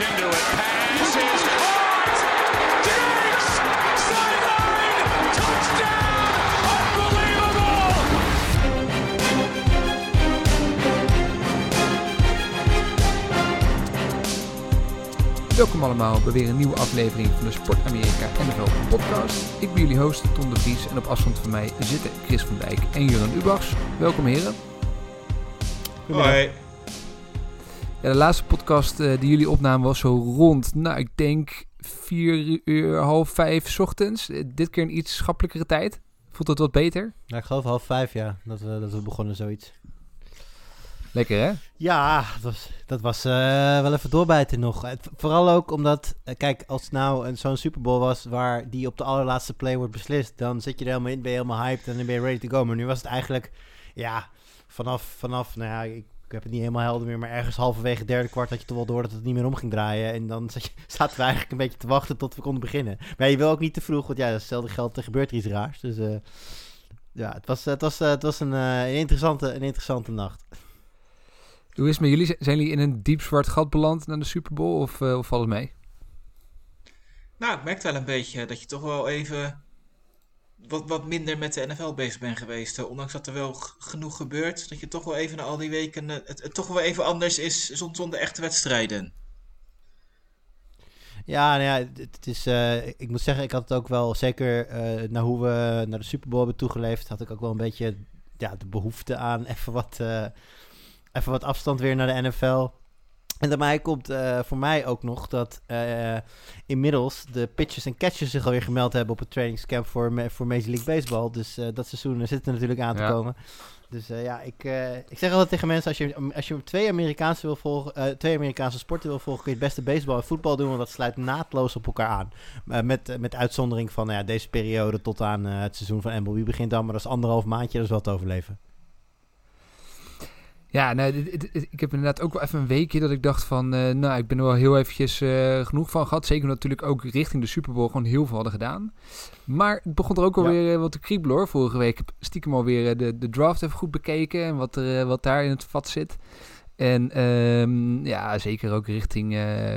into it. Pass is caught. Diggs! Sideline! Touchdown! Unbelievable! Welkom allemaal bij weer een nieuwe aflevering van de Sport Amerika NFL podcast. Ik ben jullie host Tom de Vries en op afstand van mij zitten Chris van Dijk en Juran Ubachs. Welkom heren. Hoi. Ja, de laatste podcast eh, die jullie opnamen was zo rond, nou ik denk vier uur, half vijf 's ochtends. Eh, dit keer een iets schappelijkere tijd. Voelt het wat beter? Ja, ik geloof half vijf, ja, dat we, dat we begonnen zoiets. Lekker hè? Ja, dat was, dat was eh, wel even doorbijten nog. Vooral ook omdat, kijk, als het nou een- zo'n Super Bowl was waar die op de allerlaatste play wordt beslist, dan zit je er helemaal in, ben je helemaal hyped en dan ben je ready to go. Maar nu was het eigenlijk, ja, vanaf, vanaf nou ja, ik, ik heb het niet helemaal helder meer, maar ergens halverwege het derde kwart had je toch wel door dat het niet meer om ging draaien. En dan zat je, zaten we eigenlijk een beetje te wachten tot we konden beginnen. Maar je wil ook niet te vroeg, want ja, hetzelfde geldt, er gebeurt er iets raars. Dus eh, ja, het was, het was, eh, het was een, eh, een, interessante, een interessante nacht. Hoe is het met jullie? Zijn jullie in een diep zwart gat beland na de Super Bowl of, of valt het mee? Nou, ik merkte wel een beetje dat je toch wel even wat, wat minder met de NFL bezig bent geweest. eh, Ondanks dat er wel genoeg gebeurt, dat je toch wel even na al die weken eh, het, toch wel even anders is zon- zonder echte wedstrijden. Ja, nou ja, het, is, eh, ik moet zeggen, ik had het ook wel, zeker eh naar hoe we naar de Super Bowl hebben toegeleefd, had ik ook wel een beetje ja, de behoefte aan even wat, even wat afstand weer naar de NFL. En daarbij komt eh, voor mij ook nog dat eh, inmiddels de pitchers en catchers zich alweer gemeld hebben op het trainingscamp voor, voor Major League Baseball. Dus eh, dat seizoen zit er natuurlijk aan te Ja. komen. Dus ja, ik, ik zeg altijd tegen mensen, als je, als je twee, Amerikaanse wil volgen, twee Amerikaanse sporten wil volgen, kun je het beste baseball en voetbal doen, want dat sluit naadloos op elkaar aan. Met, met uitzondering van nou ja, deze periode tot aan het seizoen van MLB begint dan, maar dat is anderhalf maandje, dat is wel te overleven. Ja, nee, dit- dit- dit- ik heb inderdaad ook wel even een weekje dat ik dacht van, eh, nou, ik ben er wel heel eventjes eh, genoeg van gehad. Zeker natuurlijk ook richting de Super Bowl gewoon heel veel hadden gedaan. Maar het begon er ook Ja. alweer eh, wat te kriebelen hoor. Vorige week heb ik stiekem alweer de, de draft even goed bekeken en wat, er, wat daar in het vat zit. En ehm, ja, zeker ook richting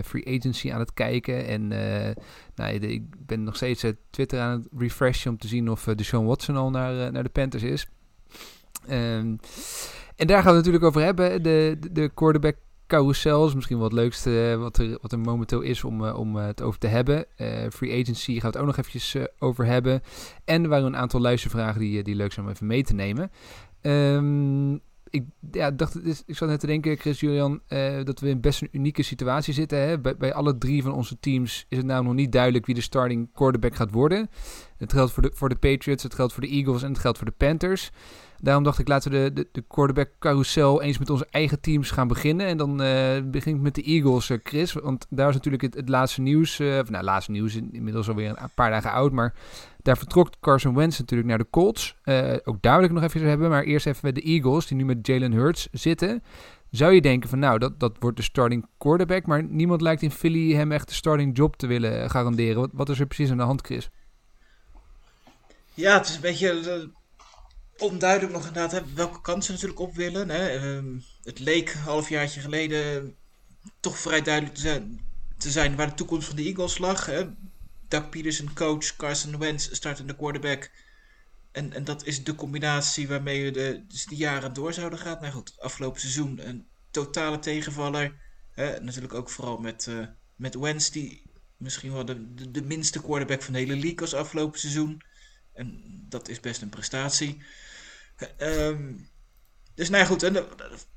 free agency aan het kijken. En nou, de- ik ben nog steeds Twitter aan het refreshen om te zien of de Deshaun Watson al naar, naar de Panthers is. Ehm, en daar gaan we het natuurlijk over hebben. De, de, quarterback carousel is misschien wel het leukste eh, wat, er, wat er momenteel is om, eh, om eh, het over te hebben. Free agency gaan we het ook nog eventjes over hebben. En er waren een aantal luistervragen die, die leuk zijn om even mee te nemen. Ehm, ik ja, dacht, ik zat net te denken, Chris Julian, dat we in best een unieke situatie zitten. Hè? Bij, bij alle drie van onze teams is het nou nog niet duidelijk wie de starting quarterback gaat worden. Het geldt voor de, voor de Patriots, het geldt voor de Eagles en het geldt voor de Panthers. Daarom dacht ik, laten we de, de, de quarterback carousel eens met onze eigen teams gaan beginnen. En dan eh begin ik met de Eagles, eh, Chris. Want daar is natuurlijk het, laatste nieuws. eh, of nou, laatste nieuws, in- inmiddels alweer een paar dagen oud. Maar daar vertrok Carson Wentz natuurlijk naar de Colts. Ook duidelijk nog even hebben. Maar eerst even met de Eagles, die nu met Jalen Hurts zitten. Zou je denken van nou, dat, dat wordt de starting quarterback. Maar niemand lijkt in Philly hem echt de starting job te willen garanderen. Wat, wat is er precies aan de hand, Chris? Ja, het is een beetje onduidelijk nog inderdaad welke kant ze natuurlijk op willen. Hè. Ehm, het leek een halfjaartje geleden toch vrij duidelijk te zijn, te zijn waar de toekomst van de Eagles lag. Hè. Doug coach, Carson Wentz startende quarterback. En, en dat is de combinatie waarmee we de, dus de jaren door zouden gaan. Nou goed, afgelopen seizoen een totale tegenvaller. Hè. Natuurlijk ook vooral met, eh, met Wentz, die misschien wel de, de, de minste quarterback van de hele league was afgelopen seizoen. En dat is best een prestatie. Ehm, dus nou goed, en dat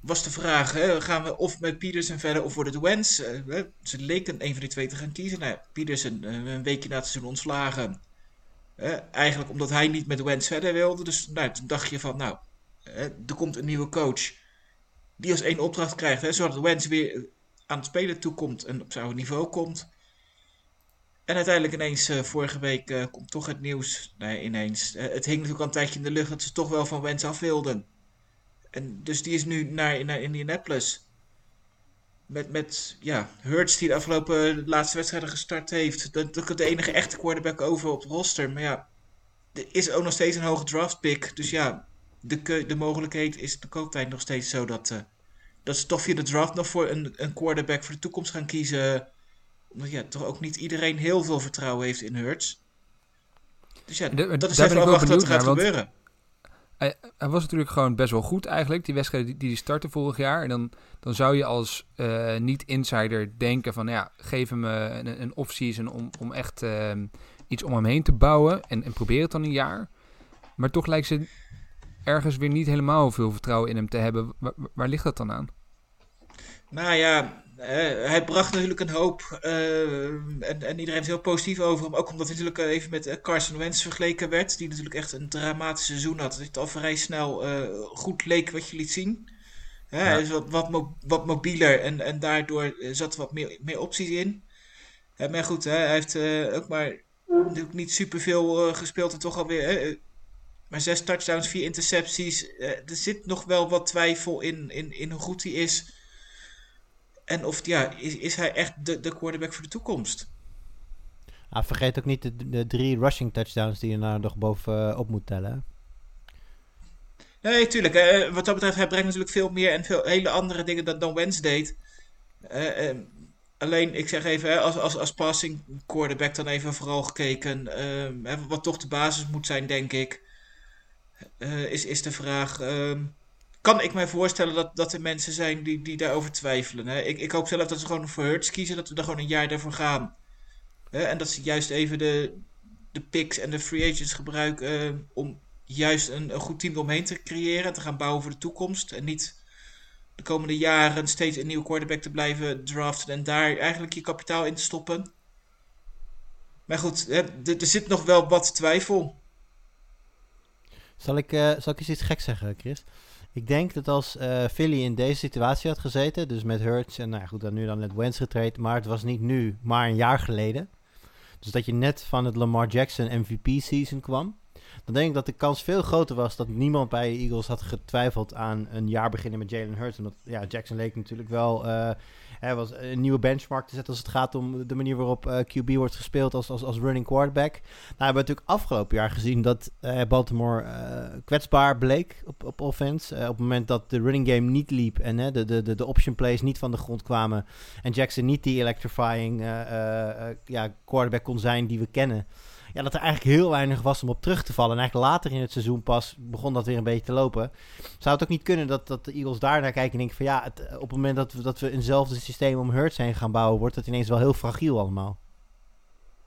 was de vraag, hè, gaan we of met Peterson verder of wordt het Wentz? Eh, ze leken een van die twee te gaan kiezen. Nou ja, Peterson eh, een weekje na het seizoen ontslagen. Eh, eigenlijk omdat hij niet met Wentz verder wilde. Dus nou, toen dacht je van, nou, eh, er komt een nieuwe coach die als één opdracht krijgt, hè, zodat Wentz weer aan het spelen toekomt en op zijn niveau komt. En uiteindelijk ineens, eh, vorige week, eh, komt toch het nieuws. Nee, ineens. Eh, het hing natuurlijk al een tijdje in de lucht dat ze toch wel van Wentz af wilden. En dus die is nu naar, naar Indianapolis. Met, met ja, Hurts die de afgelopen laatste wedstrijden gestart heeft. Dat is de enige echte quarterback over op het roster. Maar ja, er is ook nog steeds een hoge draft pick. Dus ja, de, de mogelijkheid is de kooptijd nog steeds zo dat, dat ze toch via de draft nog voor een, een quarterback voor de toekomst gaan kiezen. Omdat ja, toch ook niet iedereen heel veel vertrouwen heeft in Hurts. Dus ja, De- dat is even wel wat er gaat gebeuren. Hij, hij was natuurlijk gewoon best wel goed eigenlijk, die wedstrijden die, die hij startte vorig jaar. En dan, dan zou je als eh, niet-insider denken van, ja, geef hem eh, een, een off-season om, om echt ehm, iets om hem heen te bouwen. En, en probeer het dan een jaar. Maar toch lijkt ze ergens weer niet helemaal veel vertrouwen in hem te hebben. Waar, waar ligt dat dan aan? Nou ja, hij bracht natuurlijk een hoop. eh, en, en iedereen is heel positief over hem. Ook omdat hij natuurlijk even met eh, Carson Wentz vergeleken werd. Die natuurlijk echt een dramatisch seizoen had. Dat het al vrij snel eh, goed leek wat je liet zien. Hij is wat, wat, mo- wat mobieler en, en daardoor zat er wat meer, meer opties in. Maar goed, hij heeft ook maar natuurlijk niet superveel eh gespeeld. En toch alweer maar zes touchdowns, vier intercepties. Er zit nog wel wat twijfel in, in, in hoe goed hij is. En of, ja, is, is hij echt de, de quarterback voor de toekomst? Ah, vergeet ook niet de, de drie rushing touchdowns die je nou nog bovenop moet tellen. Nee, tuurlijk. eh, wat dat betreft, hij brengt natuurlijk veel meer en veel hele andere dingen dan, dan Wentz deed. Eh, eh, alleen, ik zeg even, hè, als, als, als passing quarterback dan even vooral gekeken. eh, hè, wat toch de basis moet zijn, denk ik. eh, is, is de vraag. ehm, kan ik mij voorstellen dat, dat er mensen zijn die, die daarover twijfelen? Hè? Ik, ik hoop zelf dat ze gewoon voor Hurts kiezen, dat we er gewoon een jaar daarvoor gaan. Hè? En dat ze juist even de, de picks en de free agents gebruiken eh, om juist een, een goed team omheen te creëren. Te gaan bouwen voor de toekomst. En niet de komende jaren steeds een nieuwe quarterback te blijven draften. En daar eigenlijk je kapitaal in te stoppen. Maar goed, hè, er zit nog wel wat twijfel. Zal ik, eh, zal ik eens iets gek zeggen, Chris? Ik denk dat als eh, Philly in deze situatie had gezeten, dus met Hurts en nou goed, dan nu dan net Wentz getraind, maar het was niet nu, maar een jaar geleden. Dus dat je net van het Lamar Jackson MVP-season kwam. Dan denk ik dat de kans veel groter was dat niemand bij de Eagles had getwijfeld aan een jaar beginnen met Jalen Hurts. Omdat ja, Jackson leek natuurlijk wel eh, hè, was een nieuwe benchmark te zetten als het gaat om de manier waarop eh, QB wordt gespeeld als, als, als running quarterback. Nou, we hebben natuurlijk afgelopen jaar gezien dat eh, Baltimore eh, kwetsbaar bleek op, op offense. Op het moment dat de running game niet liep en de, de, de, de option plays niet van de grond kwamen. En Jackson niet die electrifying ja, quarterback kon zijn die we kennen. Ja, dat er eigenlijk heel weinig was om op terug te vallen. En eigenlijk later in het seizoen pas begon dat weer een beetje te lopen. Zou het ook niet kunnen dat, dat de Eagles daar naar kijken en denken van ja, het, eh, op het moment dat we, dat we eenzelfde systeem om Hurts heen gaan bouwen, wordt het ineens wel heel fragiel allemaal.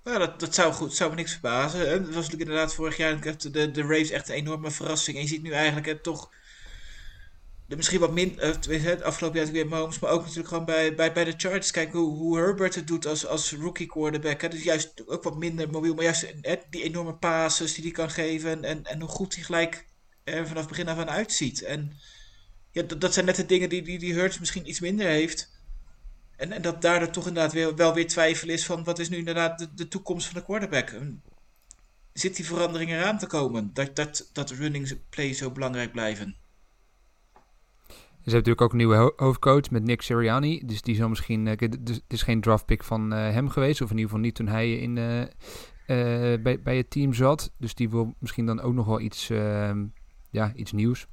Ja, dat, dat zou, goed, zou me niks verbazen. Het was natuurlijk inderdaad vorig jaar de, de, de Raves echt een enorme verrassing. En je ziet nu eigenlijk hè, toch misschien wat min, eh, het afgelopen jaar weer Mahomes, maar ook natuurlijk gewoon bij, bij, bij de Chargers. Kijk hoe, hoe Herbert het doet als, als rookie quarterback. Dus juist ook wat minder mobiel, maar juist die enorme passes die hij kan geven. En, en, hoe goed hij gelijk er vanaf begin af aan uitziet. En ja, dat, dat zijn net de dingen die, die, die Hurts misschien iets minder heeft. En, en dat daardoor toch inderdaad weer, wel weer twijfel is van wat is nu inderdaad de, de toekomst van de quarterback. Zit die verandering eraan te komen? Dat, dat, dat running plays zo belangrijk blijven. Ze hebben natuurlijk ook een nieuwe ho- hoofdcoach met Nick Sirianni. Dus die zal misschien... eh, het is geen draftpick van eh, hem geweest. Of in ieder geval niet toen hij in, eh, eh, bij, bij het team zat. Dus die wil misschien dan ook nog wel iets, ehm, ja, iets nieuws.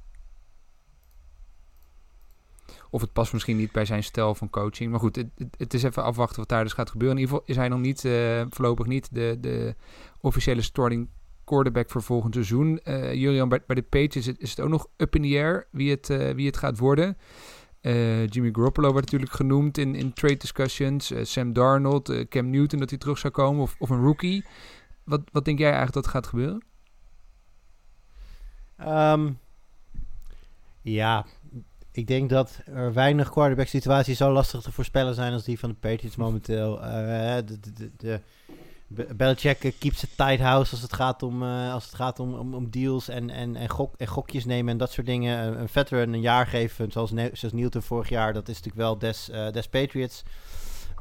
Of het past misschien niet bij zijn stijl van coaching. Maar goed, het, het- is even afwachten wat daar dus gaat gebeuren. In ieder geval is hij nog niet, eh, voorlopig niet, de, de officiële starting quarterback voor volgend seizoen. Eh Julian, bij, de Patriots is het, ook nog up in the air wie het, eh, wie het gaat worden. Eh, Jimmy Garoppolo wordt natuurlijk genoemd in, in trade discussions. Sam Darnold, Cam Newton dat hij terug zou komen. Of, of een rookie. Wat, wat denk jij eigenlijk dat gaat gebeuren? Ehm, ja, ik denk dat er weinig quarterback situaties zo lastig te voorspellen zijn als die van de Patriots momenteel. De, de, de, Belichick keeps it tight house als het gaat om, eh, als het gaat om, om, om deals en, en, en, gok, en gokjes nemen en dat soort dingen. Een, veteran een jaar geven, zoals, Ne- zoals Newton vorig jaar, dat is natuurlijk wel des, eh, des Patriots.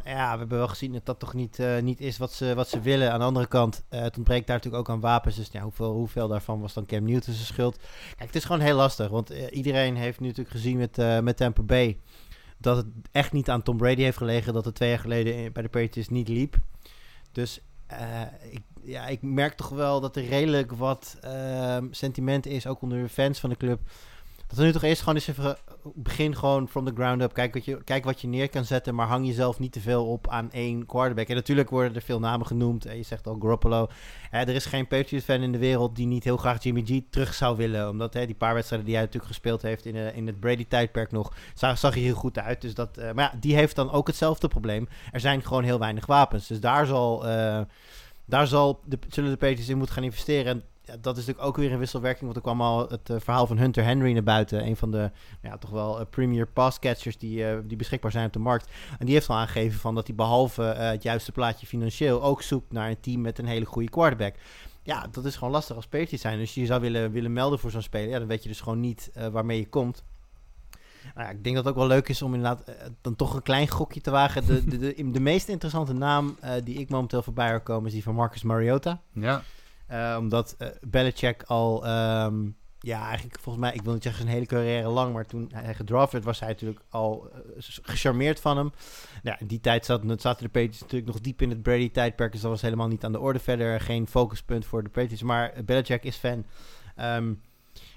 Ja, we hebben wel gezien dat dat toch niet, eh, niet is wat ze, wat ze willen. Aan de andere kant, het ontbreekt daar natuurlijk ook aan wapens. Dus ja, hoeveel, hoeveel daarvan was dan Cam Newton zijn schuld? Kijk, het is gewoon heel lastig. Want iedereen heeft nu natuurlijk gezien met, met Tampa Bay... dat het echt niet aan Tom Brady heeft gelegen... dat het twee jaar geleden bij de Patriots niet liep. Dus ik, ja, ik merk toch wel dat er redelijk wat ehm, sentiment is... ook onder de fans van de club... Dat we nu toch eerst gewoon eens even... Begin gewoon from the ground up. Kijk wat, je, kijk wat je neer kan zetten. Maar hang jezelf niet te veel op aan één quarterback. En natuurlijk worden er veel namen genoemd. En je zegt al Garoppolo. Er is geen Patriots-fan in de wereld die niet heel graag Jimmy G terug zou willen. Omdat hè, die paar wedstrijden die hij natuurlijk gespeeld heeft in, eh, in het Brady-tijdperk nog... Zag, zag hij heel goed uit. Dus dat, eh, maar ja, die heeft dan ook hetzelfde probleem. Er zijn gewoon heel weinig wapens. Dus daar zal... eh, daar zal de, zullen de Patriots in moeten gaan investeren. En ja, dat is natuurlijk ook weer een wisselwerking. Want er kwam al het eh, verhaal van Hunter Henry naar buiten. Een van de ja, toch wel eh, premier passcatchers die, eh, die beschikbaar zijn op de markt. En die heeft al aangegeven van dat hij behalve eh, het juiste plaatje financieel ook zoekt naar een team met een hele goede quarterback. Ja, dat is gewoon lastig als Patriots zijn. Dus je zou willen, willen melden voor zo'n speler. Ja, dan weet je dus gewoon niet waarmee je komt. Nou ja, ik denk dat het ook wel leuk is om inderdaad dan toch een klein gokje te wagen. De, de, de, meest interessante naam die ik momenteel voorbij hoor komen is die van Marcus Mariota. Ja. Eh, omdat eh Belichick al, ehm, ja, eigenlijk volgens mij, ik wil niet zeggen zijn hele carrière lang, maar toen hij gedraft werd, was hij natuurlijk al eh, gecharmeerd van hem. Nou, in die tijd zat, zaten de Patriots natuurlijk nog diep in het Brady-tijdperk, dus dat was helemaal niet aan de orde verder. Geen focuspunt voor de Patriots, maar Belichick is fan. Ehm,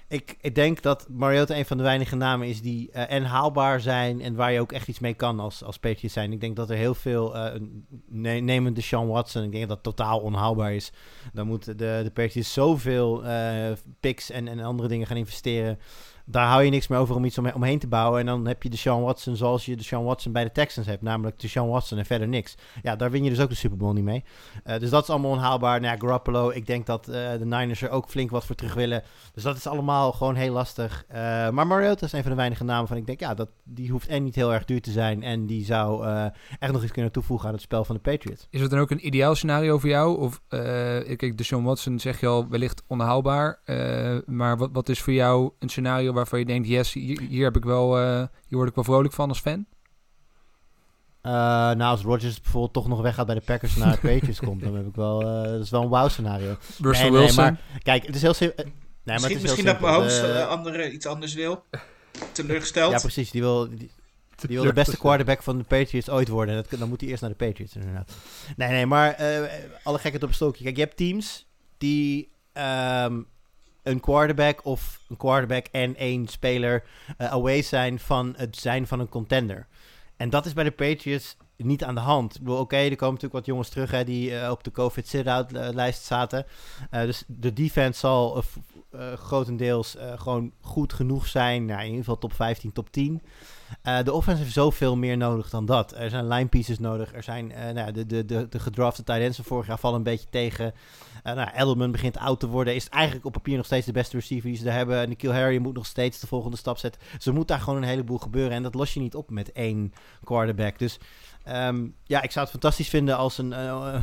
ik, ik denk dat Mariota een van de weinige namen is die eh, en haalbaar zijn en waar je ook echt iets mee kan als, als Patriots zijn. Ik denk dat er heel veel, uh, ne neem een Deshaun Watson, ik denk dat dat totaal onhaalbaar is. Dan moeten de, de zoveel uh, picks en, en andere dingen gaan investeren. Daar hou je niks meer over om iets om, omheen te bouwen. En dan heb je Deshaun Watson zoals je Deshaun Watson bij de Texans hebt. Namelijk Deshaun Watson en verder niks. Ja, daar win je dus ook de Super Bowl niet mee. Uh, dus dat is allemaal onhaalbaar. Nou ja, Garoppolo, ik denk dat uh, de Niners er ook flink wat voor terug willen. Dus dat is allemaal gewoon heel lastig. Uh, maar Mariota is een van de weinige namen van ik denk... Ja, dat, die hoeft en niet heel erg duur te zijn. En die zou echt nog iets kunnen toevoegen aan het spel van de Patriots. Is het dan ook een ideaal scenario voor jou? Of, kijk, Deshaun Watson zeg je al wellicht onhaalbaar. maar wat, wat is voor jou een scenario waarvan je denkt... Yes, hier, hier heb ik wel, uh, hier word ik wel vrolijk van als fan? Uh, nou, als Rodgers bijvoorbeeld toch nog weggaat bij de Packers naar de Patriots komt, dan heb ik wel, uh, dat is wel een wow scenario. Russell nee, Wilson. Maar, kijk, het is heel simpel. Nee, misschien maar het is misschien dat Mahomes uh, andere, iets anders wil. Teleurgesteld. Ja, precies. Die wil, die, die wil de beste quarterback van de Patriots ooit worden. Dat, dan moet hij eerst naar de Patriots inderdaad. Nee, nee, maar alle gekheid op een stokje. Kijk, je hebt teams die um, een quarterback of een quarterback en één speler uh, away zijn van het zijn van een contender. En dat is bij de Patriots niet aan de hand. Ik oké, er komen natuurlijk wat jongens terug hè, die uh, op de COVID sit-out uh, lijst zaten. Dus de defense zal grotendeels gewoon goed genoeg zijn. Nou, in ieder geval top 15, top 10. Uh, de offense heeft zoveel meer nodig dan dat. Er zijn line pieces nodig. Er zijn uh, nou, de, de, de, de gedrafte tight ends van vorig jaar vallen een beetje tegen. Uh, Edelman begint oud te worden. Is eigenlijk op papier nog steeds de beste receiver die ze daar hebben. Nikhil Harry moet nog steeds de volgende stap zetten. Ze moet daar gewoon een heleboel gebeuren. En dat los je niet op met één quarterback. Dus um, ja, ik zou het fantastisch vinden als een,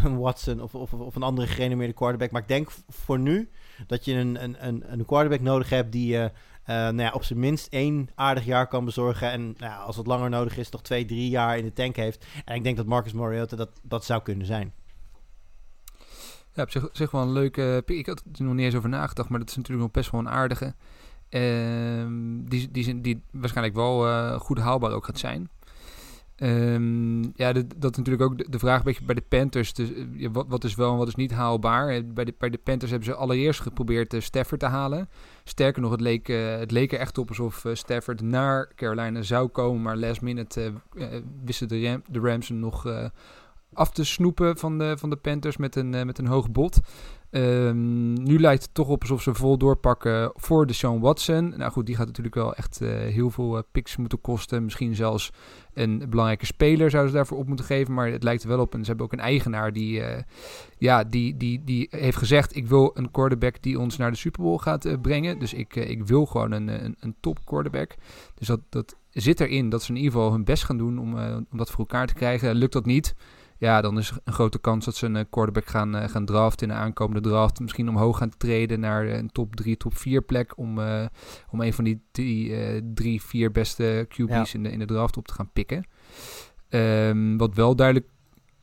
een Watson of, of, of, een andere gerenommeerde quarterback. Maar ik denk voor nu dat je een, een, een quarterback nodig hebt die uh, nou ja, op zijn minst één aardig jaar kan bezorgen. En nou als het langer nodig is, toch twee, drie jaar in de tank heeft. En ik denk dat Marcus Mariota dat, dat zou kunnen zijn. Ja, op zich, wel een leuke pick. Ik had er nog niet eens over nagedacht, maar dat is natuurlijk nog best wel een aardige. Uh, die, die, die waarschijnlijk wel uh, goed haalbaar ook gaat zijn. Um, ja, dat is natuurlijk ook de, de, vraag bij de Panthers. Dus, ja, wat, wat, is wel en wat is niet haalbaar? Bij de, bij de Panthers hebben ze allereerst geprobeerd uh, Stafford te halen. Sterker nog, het leek, het leek er echt op alsof Stafford naar Carolina zou komen. Maar last minute wisten de, Ram, de Rams hem nog af te snoepen van de, van de Panthers met een, met een hoog bod. Um, nu lijkt het toch op alsof ze vol doorpakken voor de Sean Watson. Nou goed, die gaat natuurlijk wel echt uh, heel veel uh, picks moeten kosten. Misschien zelfs een belangrijke speler zouden ze daarvoor op moeten geven. Maar het lijkt wel op. En ze hebben ook een eigenaar die, uh, ja, die, die, die heeft gezegd... ik wil een quarterback die ons naar de Super Bowl gaat brengen. Dus ik, ik wil gewoon een, een, een top quarterback. Dus dat, dat zit erin dat ze in ieder geval hun best gaan doen om, om dat voor elkaar te krijgen. Lukt dat niet ja, dan is er een grote kans dat ze een quarterback gaan, uh, gaan draften in de aankomende draft. Misschien omhoog gaan treden naar een top 3, top 4 plek. Om, uh, om een van die drie, uh, drie vier beste QB's ja. in, de, in de draft op te gaan pikken. Um, wat wel duidelijk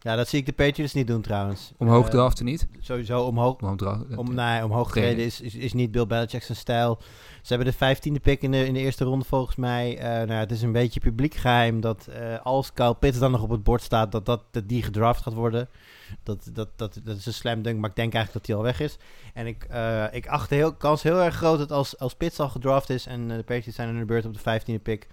Ja, dat zie ik de Patriots niet doen trouwens. Omhoog Eh, draften niet. Sowieso omhoog, Omhoog draften. om, nee, omhoog Treden. is, is, is niet Bill Belichick zijn stijl. Ze hebben de vijftiende pick in de, in de eerste ronde volgens mij. Eh, nou het is een beetje publiek geheim dat eh, als Kyle Pitts dan nog op het bord staat, dat, dat, dat die gedraft gaat worden. Dat, dat, dat, dat is een slam dunk, maar ik denk eigenlijk dat hij al weg is. En ik, eh, ik acht de heel, kans heel erg groot dat als, als Pitts al gedraft is en eh, de Patriots zijn in de beurt op de vijftiende pick,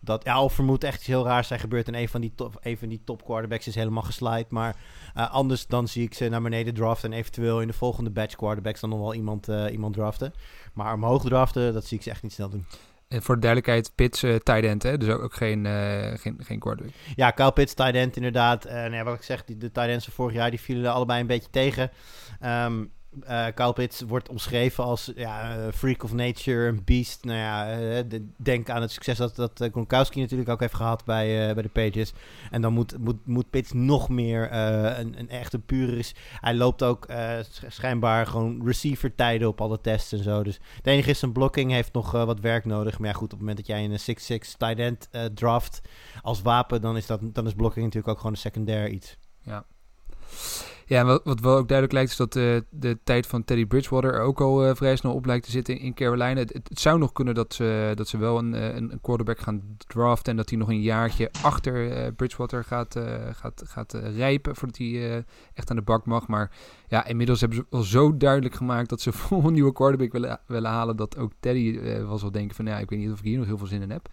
dat, ja, of er moet echt iets heel raars zijn gebeurd en een van die top, een van die top quarterbacks is helemaal geslide. Maar eh, anders dan zie ik ze naar beneden draften en eventueel in de volgende batch quarterbacks dan nog wel iemand, eh, iemand draften. Maar omhoog draften, dat zie ik ze echt niet snel doen. En voor de duidelijkheid, Pitts uh, tight end, hè? dus ook, ook geen, uh, geen, geen quarterback. Ja, Kyle Pitts, tight end inderdaad. Uh, nou ja, wat ik zeg, die, de tight ends van vorig jaar die vielen er allebei een beetje tegen. Um, uh, Kyle Pitts wordt omschreven als ja, uh, freak of nature, een beast. Nou ja, de, denk aan het succes dat, dat Gronkowski natuurlijk ook heeft gehad bij, bij de Pages. En dan moet, moet, moet Pitts nog meer een, een echte pure... is. Hij loopt ook schijnbaar gewoon receiver tijden op alle tests en zo. Dus het enige is zijn blocking heeft nog wat werk nodig. Maar ja, goed, op het moment dat jij een 6-6 tight end draft als wapen... Dan is, dat, dan is blocking natuurlijk ook gewoon een secundair iets. Ja. Ja, wat, wat wel ook duidelijk lijkt is dat uh, de tijd van Teddy Bridgewater er ook al uh, vrij snel op lijkt te zitten in, in Carolina. Het, het, zou nog kunnen dat ze, dat ze wel een, een, een quarterback gaan draften en dat hij nog een jaartje achter Bridgewater gaat, gaat, gaat rijpen voordat hij echt aan de bak mag. Maar ja, inmiddels hebben ze wel zo duidelijk gemaakt dat ze voor een nieuwe quarterback willen, willen halen dat ook Teddy was wel denken van ja, ik weet niet of ik hier nog heel veel zin in heb.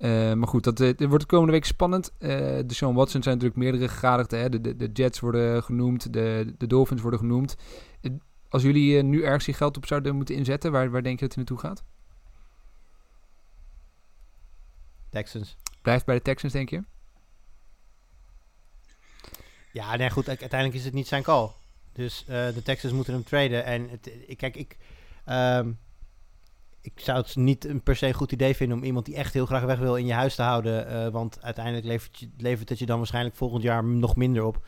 Uh, maar goed, dat, uh, wordt de komende week spannend. Uh, de Sean Watson zijn natuurlijk meerdere gegadigden. Hè? De, de, de, Jets worden genoemd, de, de Dolphins worden genoemd. als jullie nu ergens je geld op zouden moeten inzetten, waar, waar denk je dat hij naartoe gaat? Texans. Blijft bij de Texans, denk je? Ja, nee, goed. Uiteindelijk is het niet zijn call. Dus de Texans moeten hem traden. En het, kijk, ik... Um, ik zou het niet een per se een goed idee vinden om iemand die echt heel graag weg wil in je huis te houden. Uh, want uiteindelijk levert, je, levert het je dan waarschijnlijk volgend jaar nog minder op.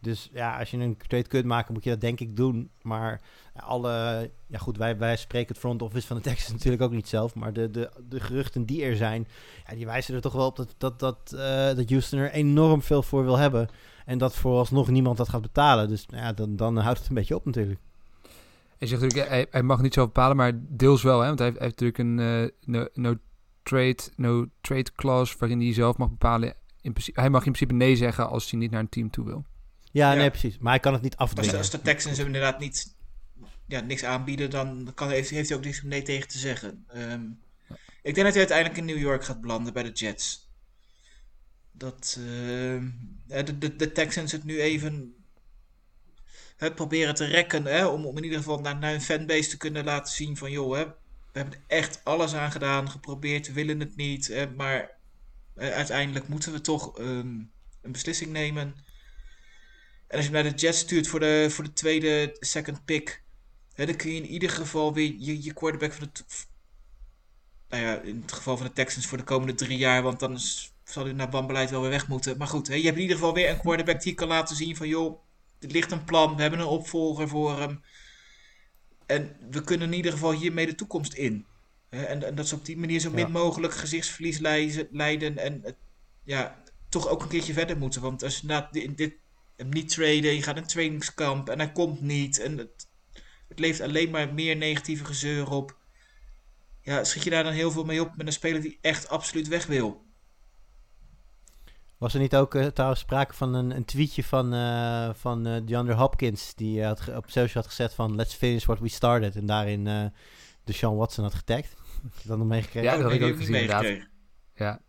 Dus ja, als je een trade kunt maken, moet je dat denk ik doen. Maar alle, ja goed, wij, wij spreken het front office van de Texans natuurlijk ook niet zelf. Maar de, de, de geruchten die er zijn, ja, die wijzen er toch wel op dat, dat, dat, uh, dat Houston er enorm veel voor wil hebben. En dat vooralsnog niemand dat gaat betalen. Dus ja, dan, dan houdt het een beetje op natuurlijk. Hij zegt natuurlijk, hij, hij, mag niet zo bepalen, maar deels wel. Hè? Want hij heeft, hij heeft natuurlijk een uh, no, no, trade, no trade clause waarin hij zelf mag bepalen. In principe, hij mag in principe nee zeggen als hij niet naar een team toe wil. Ja, ja. nee, precies. Maar hij kan het niet afdwingen. Als de, als de Texans hem inderdaad niet ja, niks aanbieden, dan kan, heeft, heeft hij ook niks om nee tegen te zeggen. Um, ja. Ik denk dat hij uiteindelijk in New York gaat belanden bij de Jets. Dat uh, de, de, de Texans het nu even hè, proberen te rekken. Hè, om, om in ieder geval naar, een fanbase te kunnen laten zien van joh, hè, we hebben echt alles aan gedaan, geprobeerd, willen het niet. Hè, maar uiteindelijk moeten we toch um, een beslissing nemen. En als je naar de Jets stuurt voor de, voor de tweede second pick, hè, dan kun je in ieder geval weer je, quarterback van de. Nou ja, in het geval van de Texans voor de komende drie jaar, want dan is, zal hij naar wanbeleid wel weer weg moeten. Maar goed, hè, je hebt in ieder geval weer een quarterback die kan laten zien van joh, er ligt een plan, we hebben een opvolger voor hem. En we kunnen in ieder geval hiermee de toekomst in. En, en dat ze op die manier zo min ja. mogelijk gezichtsverlies leiden en ja, toch ook een keertje verder moeten. Want als je na dit, dit hem niet traden, je gaat een trainingskamp en hij komt niet. En het, het levert alleen maar meer negatieve gezeur op. Ja, schiet je daar dan heel veel mee op met een speler die echt absoluut weg wil. Was er niet ook uh, trouwens sprake van een, een tweetje van, uh, van uh, DeAndre Hopkins... die had op social had gezet van... let's finish what we started. En daarin uh, de Sean Watson had getagd. Heb je dat nog meegekregen? Ja, dat heb ik ook gezien inderdaad. Ja.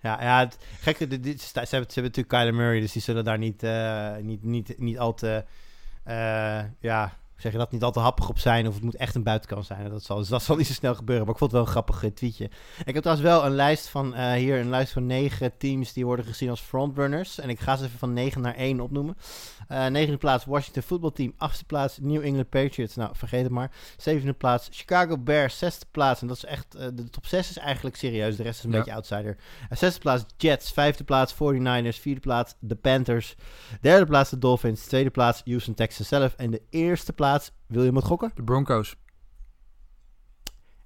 Ja, ja het, gek, dit, ze, hebben, ze hebben natuurlijk Kyler Murray... dus die zullen daar niet, niet, niet, niet al te... ja, zeg je dat, niet al te happig op zijn of het moet echt een buitenkant zijn. Dat zal, dus dat zal niet zo snel gebeuren, maar ik vond het wel een grappig uh, tweetje. Ik heb trouwens wel een lijst van, uh, hier een lijst van negen teams die worden gezien als frontrunners. En ik ga ze even van 9 naar 1 opnoemen. Uh, negende plaats Washington voetbalteam, achtste plaats New England Patriots, nou vergeet het maar. Zevende plaats Chicago Bears, zesde plaats, en dat is echt, de top 6 is eigenlijk serieus, de rest is een ja. beetje outsider. zesde plaats Jets, vijfde plaats 49ers, vierde plaats de Panthers, derde plaats de Dolphins, tweede plaats Houston Texans zelf en de eerste plaats wil je met gokken? De Broncos.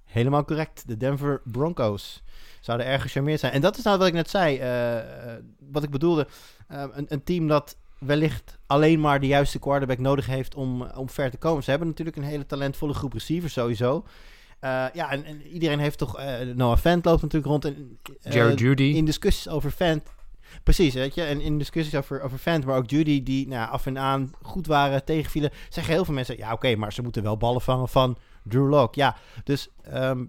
Helemaal correct. De Denver Broncos. Zouden erg gecharmeerd zijn. En dat is nou wat ik net zei. Uh, wat ik bedoelde. Uh, een, een, team dat wellicht alleen maar de juiste quarterback nodig heeft om, om ver te komen. Ze hebben natuurlijk een hele talentvolle groep receivers sowieso. Eh, ja, en, en iedereen heeft toch... eh Noah Fant loopt natuurlijk rond. En, eh, Jared Judy. In discussies over Fant... Precies, weet je. En in discussies over, over Fant, maar ook Judy, die nou, af en aan goed waren, tegenvielen, zeggen heel veel mensen, ja oké, maar ze moeten wel ballen vangen van Drew Lock. Ja, dus ehm,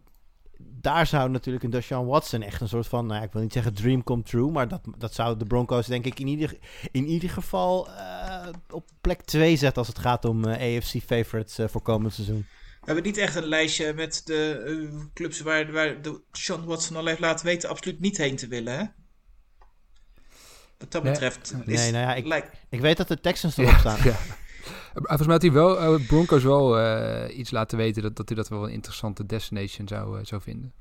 daar zou natuurlijk een Deshaun Watson echt een soort van, nou ik wil niet zeggen dream come true, maar dat, dat zou de Broncos denk ik in ieder, in ieder geval eh, op plek 2 zetten als het gaat om eh, AFC favorites eh, voor komend seizoen. We hebben niet echt een lijstje met de clubs waar, waar Sean Watson al heeft laten weten absoluut niet heen te willen? Wat dat Nee. betreft is, Nee, nou ja, ik- Ik weet dat de Texans erop staan. Ja. Volgens mij had hij wel, eh, Broncos wel eh, iets laten weten dat, dat hij dat wel een interessante destination zou, eh, zou vinden.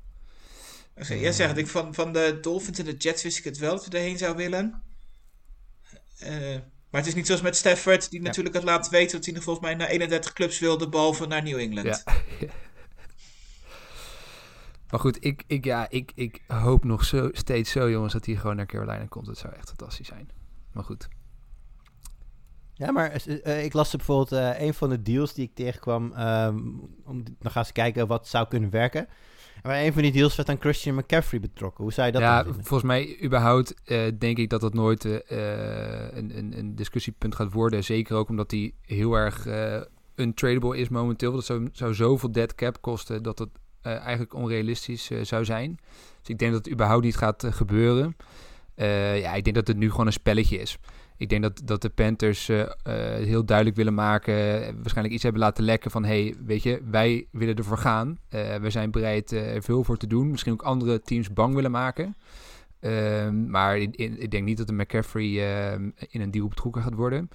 Jij zegt, ik van, van de Dolphins en de Jets wist ik het wel dat we erheen zou willen. Eh, maar het is niet zoals met Stafford, die natuurlijk had laten weten dat hij nog volgens mij naar 31 clubs wilde, behalve naar New England. Ja. Maar goed, ik, ik, ja, ik, ik hoop nog zo, steeds zo, jongens, dat hij gewoon naar Carolina komt. Dat zou echt fantastisch zijn. Maar goed. Ja, maar eh, eh, ik las bijvoorbeeld eh, een van de deals die ik tegenkwam. ehm, om, dan gaan ze kijken wat zou kunnen werken. En bij een van die deals werd dan Christian McCaffrey betrokken. Hoe zou je dat ja, volgens mij überhaupt denk ik dat dat nooit een, een, een discussiepunt gaat worden. Zeker ook omdat hij heel erg untradable is momenteel. Dat zou, zou zoveel dead cap kosten dat het eigenlijk onrealistisch eh, zou zijn. Dus ik denk dat het überhaupt niet gaat eh, gebeuren. Eh, ja, ik denk dat het nu gewoon een spelletje is. Ik denk dat, dat de Panthers eh, eh, heel duidelijk willen maken, eh, waarschijnlijk iets hebben laten lekken van, hey, weet je, wij willen ervoor gaan. Eh, we zijn bereid eh, er veel voor te doen. Misschien ook andere teams bang willen maken. Ehm, maar ik denk niet dat de McCaffrey ehm, in een deal betrokken gaat worden.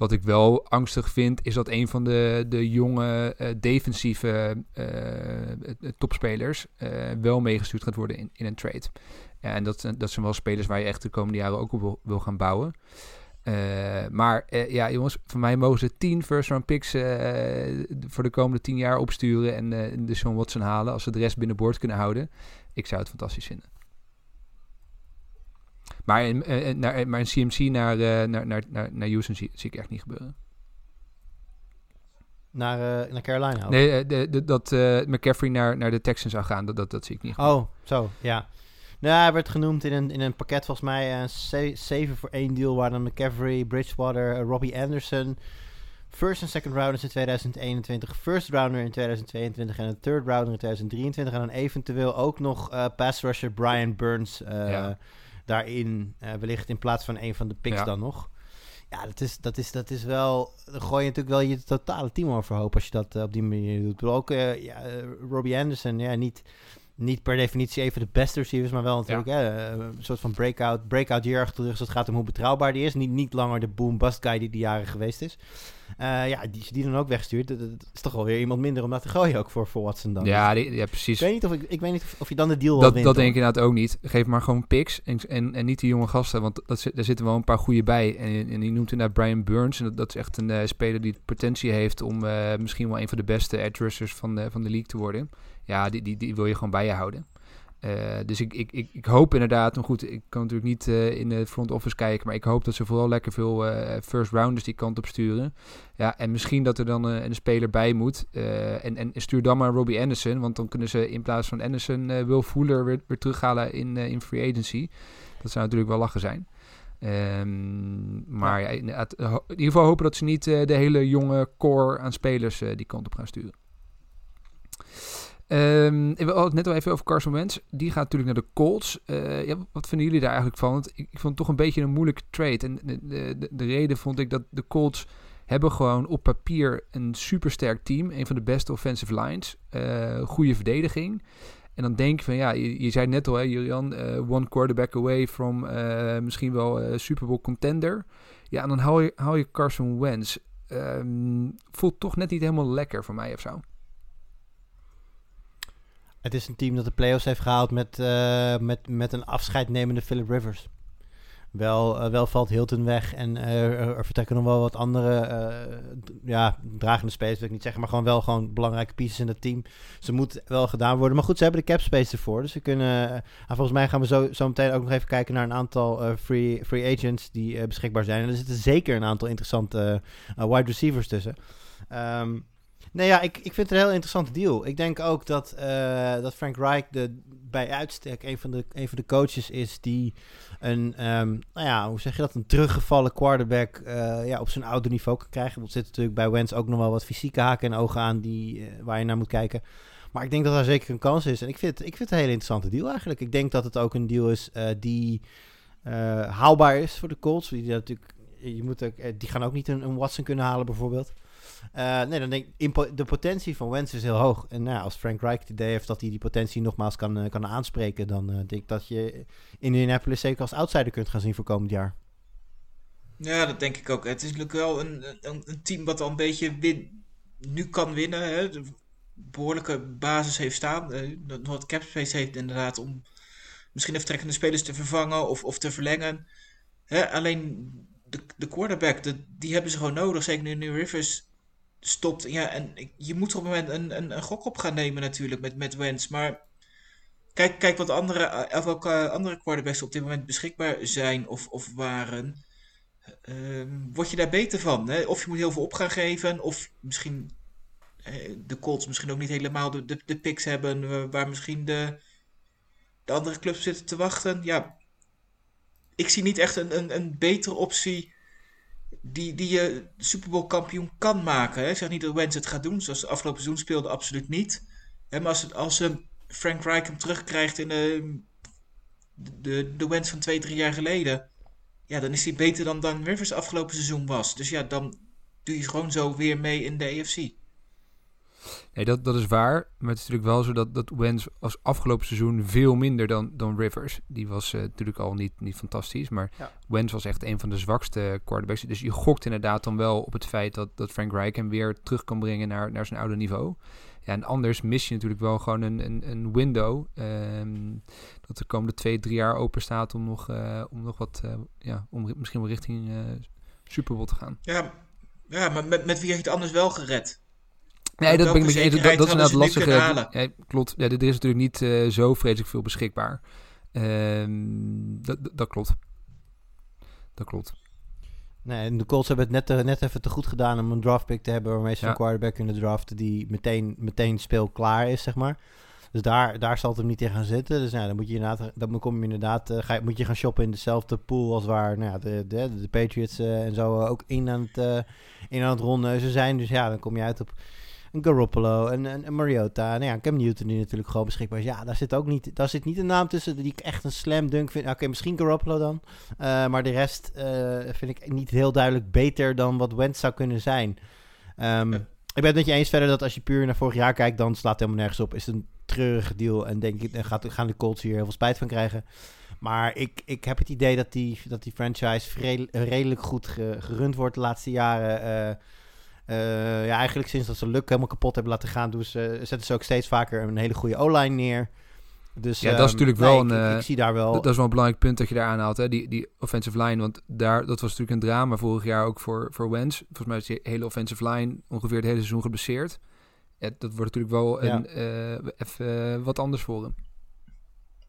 Wat ik wel angstig vind, is dat een van de, de jonge eh, defensieve eh, eh, topspelers wel meegestuurd gaat worden in, in een trade. En dat, dat zijn wel spelers waar je echt de komende jaren ook op wil, wil gaan bouwen. Maar ja, jongens, voor mij mogen ze 10 first round picks voor de komende 10 jaar opsturen en de Sean Watson halen als ze de rest binnenboord kunnen houden. Ik zou het fantastisch vinden. Maar, in, eh, eh, naar, eh, maar een CMC naar, naar, naar, naar, Houston zie, zie ik echt niet gebeuren. Naar, eh, naar Carolina? ook? Nee, de, de, dat eh, McCaffrey naar, naar de Texans zou gaan, dat, dat, dat zie ik niet gebeuren. Oh, zo, ja. Nou, hij werd genoemd in een, in een pakket volgens mij. een 7 voor 1 deal waar dan McCaffrey, Bridgewater, Robbie Anderson... First en second rounders in 2021, first rounder in 2022 en een third rounder in 2023. En dan eventueel ook nog pass rusher Brian Burns Ja. Daarin. eh, wellicht in plaats van een van de picks Ja. dan nog. Ja, dat is, dat, is, dat is wel... Dan gooi je natuurlijk wel je totale team overhoop als je dat eh, op die manier doet. Bedoel, ook eh, ja, Robbie Anderson, ja, niet, niet per definitie even de beste receivers, maar wel natuurlijk hè, eh, een soort van breakout, breakout year achter de rug. Dus het gaat om hoe betrouwbaar die is. Niet, niet langer de boom-bust guy die die jaren geweest is. Eh, ja, die, die dan ook wegstuurt, dat, dat is toch wel weer iemand minder om dat te gooien ook voor, voor Watson dan. ja, die- ja, precies. ik weet niet of, ik, ik weet niet of, of je dan de deal wel Dat, wint. dat denk ik inderdaad ook niet. Geef maar gewoon picks en, en, en niet die jonge gasten, want dat, daar zitten wel een paar goede bij. En, en die noemt inderdaad Brian Burns. En dat, dat is echt een eh, speler die potentie heeft om misschien wel een van de beste edge rushers van de, van de league te worden. Ja, die, die, die wil je gewoon bij je houden. Eh, dus ik, ik, ik, ik hoop inderdaad, maar goed, ik kan natuurlijk niet eh, in de front office kijken, maar ik hoop dat ze vooral lekker veel eh, first rounders die kant op sturen. Ja, en misschien dat er dan een speler bij moet. en, en stuur dan maar Robbie Anderson, want dan kunnen ze in plaats van Anderson Will Fuller weer, weer terughalen in, in free agency. Dat zou natuurlijk wel lachen zijn. Ehm, maar ja. ho- in ieder geval hopen dat ze niet de hele jonge core aan spelers die kant op gaan sturen. Ehm, we hadden het net al even over Carson Wentz. Die gaat natuurlijk naar de Colts. Eh, ja, wat vinden jullie daar eigenlijk van? Ik, ik vond het toch een beetje een moeilijke trade. En de, de, de, de reden vond ik dat de Colts hebben gewoon op papier een supersterk team. Een van de beste offensive lines. eh goede verdediging. En dan denk je van, ja, je, je zei net al, Julian, eh, one quarterback away from misschien wel Super Bowl contender. Ja, en dan haal je, haal je Carson Wentz. Ehm, voelt toch net niet helemaal lekker voor mij of zo. Het is een team dat de playoffs heeft gehaald met, eh, met, met een afscheidnemende Philip Rivers. Wel, eh, wel valt Hilton weg en eh, er, er vertrekken nog wel wat andere ja, dragende spelers, wil ik niet zeggen, maar gewoon wel gewoon belangrijke pieces in het team. Ze moet wel gedaan worden. Maar goed, ze hebben de cap space ervoor. Dus ze kunnen. ah, volgens mij gaan we zo, zo meteen ook nog even kijken naar een aantal free, free agents die beschikbaar zijn. En er zitten zeker een aantal interessante wide receivers tussen. Ehm nee, ja, ik, ik vind het een heel interessante deal. Ik denk ook dat, eh, dat Frank Reich de, bij uitstek een van, de, een van de coaches is die een, ehm, nou ja, hoe zeg je dat, een teruggevallen quarterback eh, ja, op zijn oude niveau kan krijgen. Er zit natuurlijk bij Wentz ook nog wel wat fysieke haken en ogen aan die, eh, waar je naar moet kijken. Maar ik denk dat daar zeker een kans is. En ik vind, ik vind het een hele interessante deal eigenlijk. Ik denk dat het ook een deal is die haalbaar is voor de Colts. Die, natuurlijk, je moet ook, die gaan ook niet een, een Watson kunnen halen bijvoorbeeld. Eh, nee, dan denk ik, de potentie van Wentz is heel hoog. En nou, als Frank Reich het idee heeft dat hij die potentie nogmaals kan, eh, kan aanspreken, dan eh, denk ik dat je in Indianapolis zeker als outsider kunt gaan zien voor komend jaar. Ja, dat denk ik ook. Het is natuurlijk wel een, een, team wat al een beetje win, nu kan winnen. Hè. Behoorlijke basis heeft staan. nog wat cap space heeft inderdaad om misschien even trekkende spelers te vervangen of, of te verlengen. Hè, alleen de, de quarterback, die hebben ze gewoon nodig. Zeker nu, nu Rivers stopt. Ja, en je moet op een moment een, een, een gok op gaan nemen natuurlijk met, met Wentz. Maar kijk, kijk wat andere, eh, of welke andere quarterbacks op dit moment beschikbaar zijn of, of waren. Ehm, word je daar beter van? Hè? Of je moet heel veel op gaan geven, of misschien eh, de Colts misschien ook niet helemaal de, de, de picks hebben eh, waar misschien de, de andere clubs zitten te wachten. Ja, ik zie niet echt een, een, een betere optie die, die je Super Bowl kampioen kan maken. Hè? Ik zeg niet dat Wentz het gaat doen, zoals de afgelopen seizoen speelde, absoluut niet. Maar als, het, als Frank Reich hem terugkrijgt in de, de, de van twee, drie jaar geleden, ja, dan is hij beter dan Dan Rivers afgelopen seizoen was. Dus ja, dan doe je gewoon zo weer mee in de AFC. Nee, dat, dat is waar. Maar het is natuurlijk wel zo dat, dat Wentz als afgelopen seizoen veel minder dan, dan Rivers. Die was eh, natuurlijk al niet, niet fantastisch. Maar Ja. Wentz was echt een van de zwakste quarterbacks. Dus je gokt inderdaad dan wel op het feit dat, dat Frank Reich hem weer terug kan brengen naar, naar zijn oude niveau. Ja, en anders mis je natuurlijk wel gewoon een, een, een window. ehm, dat de komende twee, drie jaar open staat om nog, eh, om nog wat, eh, ja, om misschien wel richting Super Bowl te gaan. Ja, ja maar met, met wie je het anders wel gered? Nee, dat ben ik met je eens. Dat, dat is inderdaad hadden ze nu lastig. kunnen Ja, klopt. Ja, er is natuurlijk niet eh, zo vreselijk veel beschikbaar. Ehm, dat, dat, klopt. Dat klopt. Nee, en de Colts hebben het net, eh, net even te goed gedaan om een draftpick te hebben waarmee ze Ja. een quarterback kunnen draften die meteen, meteen speelklaar is, zeg maar. Dus daar, daar zal het hem niet in gaan zitten. Dus nou, dan moet je inderdaad, dan kom je inderdaad, eh, ga, je- moet je gaan shoppen in dezelfde pool als waar nou ja, de, de, de Patriots eh, en zo ook in aan het, eh, in aan het rondneuzen zijn. Dus ja, dan kom je uit op een Garoppolo, en een, een Mariota, nou ja, Cam Newton die natuurlijk gewoon beschikbaar is. Ja, daar zit ook niet, daar zit niet een naam tussen die ik echt een slam dunk vind. Oké, misschien Garoppolo dan. Eh, maar de rest eh, vind ik niet heel duidelijk beter dan wat Wentz zou kunnen zijn. Ehm, Ja. Ik ben het met je eens verder dat als je puur naar vorig jaar kijkt, dan slaat het helemaal nergens op. Is het een treurige deal en denk ik, gaat, gaan de Colts hier heel veel spijt van krijgen. Maar ik, ik heb het idee dat die, dat die franchise redelijk goed ge- gerund wordt de laatste jaren. Eh, eh, ja, eigenlijk sinds dat ze Luck helemaal kapot hebben laten gaan, doen ze, zetten ze ook steeds vaker een hele goede O-line neer. Dus, Ja, dat is ehm, natuurlijk wel ik- een, ik, eh, ik zie daar wel... Dat, dat is wel een belangrijk punt dat je daar aanhaalt, hè? Die, die offensive line. Want daar, dat was natuurlijk een drama vorig jaar ook voor, voor Wentz. Volgens mij is die hele offensive line ongeveer het hele seizoen geblesseerd. Ja, dat wordt natuurlijk wel Ja. een, eh, even wat anders voor hem.